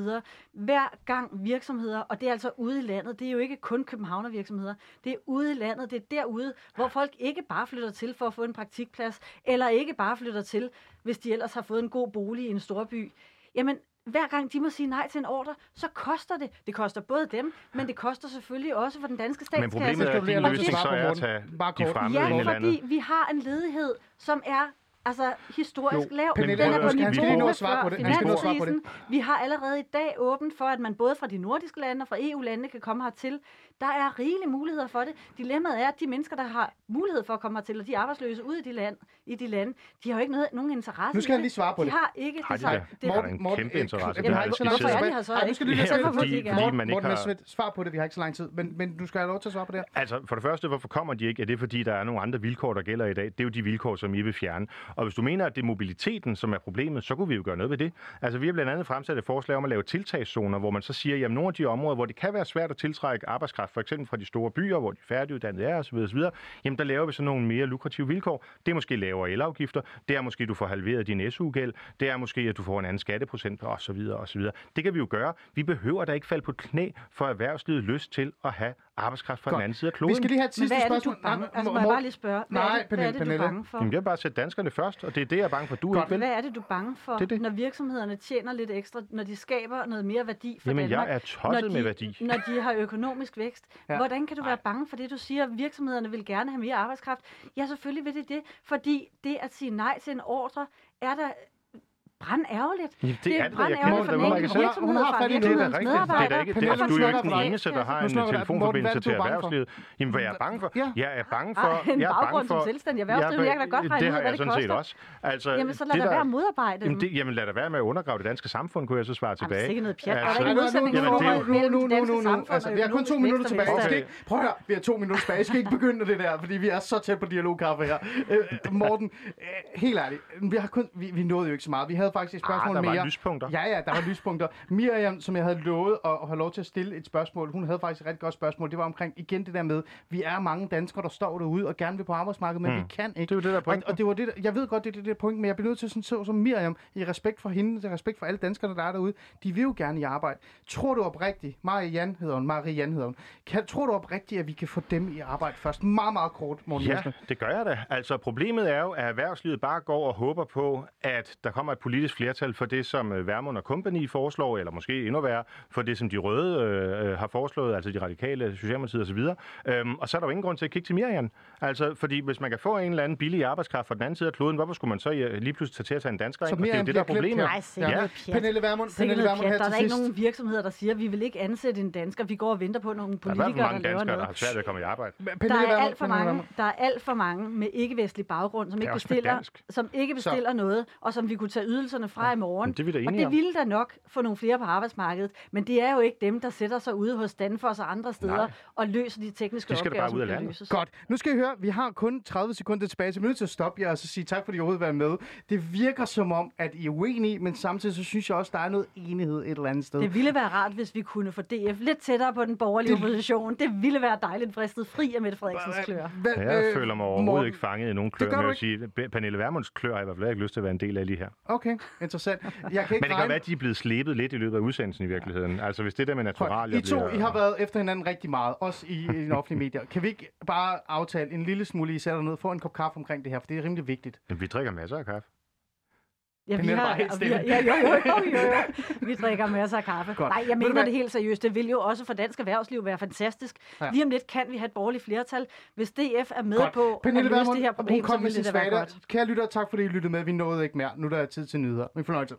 Hver gang virksomheder, og det er altså ude i landet, det er jo ikke kun Københavner virksomheder, det er ude i landet, det er derude, hvor folk ikke bare flytter til for at få en praktikplads, eller ikke bare flytter til, hvis de ellers har fået en god bolig i en storby. Jamen, hver gang de må sige nej til en ordre, så koster det. Det koster både dem, men det koster selvfølgelig også for den danske statskasse. Men problemet er, at din løsning så er at tage Bare de fremmede ind i Ja, landet. fordi vi har en ledighed, som er altså historisk Jo, lav. Pernille, Den er på niveau nå med at svare før på det. At svare på det. Vi har allerede i dag åbent for, at man både fra de nordiske lande og fra EU-landene kan komme hertil. Der er rigelige muligheder for det. Dilemmaet er, at de mennesker, der har mulighed for at komme hertil, og de er arbejdsløse ude i de, land, i de lande, de har jo ikke noget, nogen interesse Nu skal det. lige svare på de det. har ikke Har de det, det, Har der en kæmpe interesse? Jamen, Det har jeg ikke så lang tid Hvorfor er de her så Ej, nu skal du lige Ja, fordi- de er? fordi Morten, man ikke Morten har- svar på det. Vi har ikke så lang tid. Men, men du skal have lov til at svare på det her. Altså, for det første, hvorfor kommer de ikke? Er det fordi, der er nogle andre vilkår, der gælder i dag? Det er jo de vilkår, som I vil fjerne. Og hvis du mener, at det er mobiliteten, som er problemet, så kunne vi jo gøre noget ved det. Altså, vi har blandt andet fremsat et forslag om at lave tiltagszoner, hvor man så siger, at nogle af de områder, hvor det kan være svært at tiltrække arbejdskraft, for eksempel fra de store byer, hvor de færdiguddannede er osv., osv., jamen der laver vi så nogle mere lukrative vilkår. Det er måske lavere elafgifter, det er måske, at du får halveret din SU-gæld, det er måske, at du får en anden skatteprocent osv. osv. Det kan vi jo gøre. Vi behøver da ikke falde på knæ for erhvervslivet lyst til at have arbejdskraft fra Godt. den anden side af Vi kloden. skal lige have et Men sidste hvad er det, du spørgsmål. er bange? Nej, Altså, må jeg bare lige spørge, hvad, Nej, er det, hvad er det, du er Pernille. bange for? Jamen, jeg vil bare sætte danskerne først, og det er det, jeg er bange for, du Godt. ikke. Hvad er det, du er bange for, Det er det. når virksomhederne tjener lidt ekstra, når de skaber noget mere værdi for Jamen, jeg Danmark? er tosset de, med værdi. Når de har økonomisk vækst. Ja. Ja. Hvordan kan du være bange for det, du siger, at virksomhederne vil gerne have mere arbejdskraft? Ja, selvfølgelig vil det det, fordi det at sige nej til en ordre, er der brandærgerligt. Jamen, det er det da. Jeg brandærgerligt kender for det den enkelte virksomhed, Hun har fra fat i det. Det er da virksomhedens rigtigt. Det er medarbejdere. ikke, det, altså, nu du er jo ikke den eneste, der har Nu en telefonforbindelse til er du bange for? erhvervslivet. Jamen, hvad jeg er bange for? Ja. Jeg er bange for... en jeg er baggrund bange som for, selvstændig erhvervsdrivende. Jeg kan da godt regne det ud, har hvad jeg det sådan set koster. også. Altså, Jamen, så lad det da der- være at modarbejde. Jamen, det, jamen, lad da være med at undergrave det danske samfund, kunne jeg så svare Jamen, tilbage. sikke noget pjat. Der er Altså, der ikke nu- nu- modsætning Jamen, det er jo- forhold mellem nu, det nu, danske nu, nu. samfund Altså, og vi har kun to minutter og tilbage. Ikke, prøv at høre, vi har to minutter tilbage. Jeg skal ikke begynde det der, fordi vi er så tæt på dialogkaffe her. Øh, Morten, øh, helt ærligt, vi, har kun, vi, vi nåede jo ikke så meget. Vi havde faktisk et spørgsmål Ah, der var mere. lyspunkter. Ja, ja, der var lyspunkter. Miriam, som jeg havde lovet at, at have lov til at stille et spørgsmål, hun havde faktisk et rigtig godt spørgsmål. Det var omkring igen det der med, vi er mange danskere, der står derude og gerne vil på arbejdsmarkedet, men Hmm. vi kan ikke. Det jo det, der er og, og det var det, der- jeg ved godt, det er det, der er pointen, men jeg bliver nødt til sådan så som Miriam, i respekt for hende, i respekt for alle danskerne, der er derude. De vil jo gerne i arbejde. Tror du oprigtigt, Marianne hedder hun, Marianne hedder hun, kan, tror du oprigtigt, at vi kan få dem i arbejde først? Meget, meget kort, Morten Ja, Messerschmidt. det gør jeg da. Altså, problemet er jo, at erhvervslivet bare går og håber på, at der kommer et politisk flertal for det, som øh, Værmund og Company foreslår, eller måske endnu værre, for det, som de røde øh, har foreslået, altså de radikale, Socialdemokratiet osv. Øhm, og så er der jo ingen grund til at kigge til Miriam. Altså, fordi hvis man kan få en eller anden billig arbejdskraft fra den anden side af kloden, hvorfor skulle man så øh, lige pludselig tage til at tage en dansker Så ind? Og det er jo det, der er problemet. Nej, Ja. noget. Pernille Vermund, Pernille noget Vermund her Der er til der ikke sidst. nogen virksomheder, der siger, at vi vil ikke ansætte en dansker. Vi går og venter på nogle Der er politikere, der mange laver danskere, der noget. har svært ved at komme i arbejde. Der er, alt for mange, der er alt for mange med ikke-vestlig baggrund, som ikke, bestiller, som ikke bestiller noget, og som vi kunne tage ydelserne fra i morgen. Det er vi da og det ville da nok få nogle flere på arbejdsmarkedet. Men det er jo ikke dem, der sætter sig ude hos Danfoss og andre steder Nej. og løser de tekniske De skal da opgaver, bare ud af landet. løses. Godt. Nu skal I høre, vi har kun 30 sekunder tilbage, så vi er nødt til at stoppe jer og så sige tak, fordi I overhovedet var med. Det virker som om, at I er uenige, men samtidig så synes jeg også, der er noget enighed et eller andet sted. Det ville være rart, hvis vi kunne få DF lidt tættere på den borgerlige Det- opposition. Det ville være dejligt fristet fri af Mette Frederiksens klør. Hvad- Jeg øh, føler mig overhovedet Morten, ikke fanget i nogen klør, men jeg vil sige, Pernille Vermunds klør har jeg i hvert fald ikke lyst til at være en del af lige her. Okay, interessant. Jeg kan Men ikke det kan regne... være, at de er blevet slebet lidt i løbet af udsendelsen i virkeligheden. Altså hvis det der med naturalier I to, bliver... I har været efter hinanden rigtig meget, også i, i de offentlige medier. Kan vi ikke bare aftale en lille smule, I sætter ned, få en kop kaffe omkring det her, for det er rimelig vigtigt. Men vi drikker masser af kaffe. Ja, vi Pernille har, helt vi har, ja, jo, jo, jo, jo, jo. Vi drikker masser af kaffe. Godt. Nej, jeg mener hvad? det helt seriøst. Det vil jo også for dansk erhvervsliv være fantastisk. Ja. Lige om lidt kan vi have et borgerligt flertal. Hvis DF er med Godt. på Pernille at løse Vermund, det her problem, så vil det være godt. Kære lytter, tak fordi I lyttede med. Vi nåede ikke mere. Nu er der tid til nyheder. Min fornøjelse.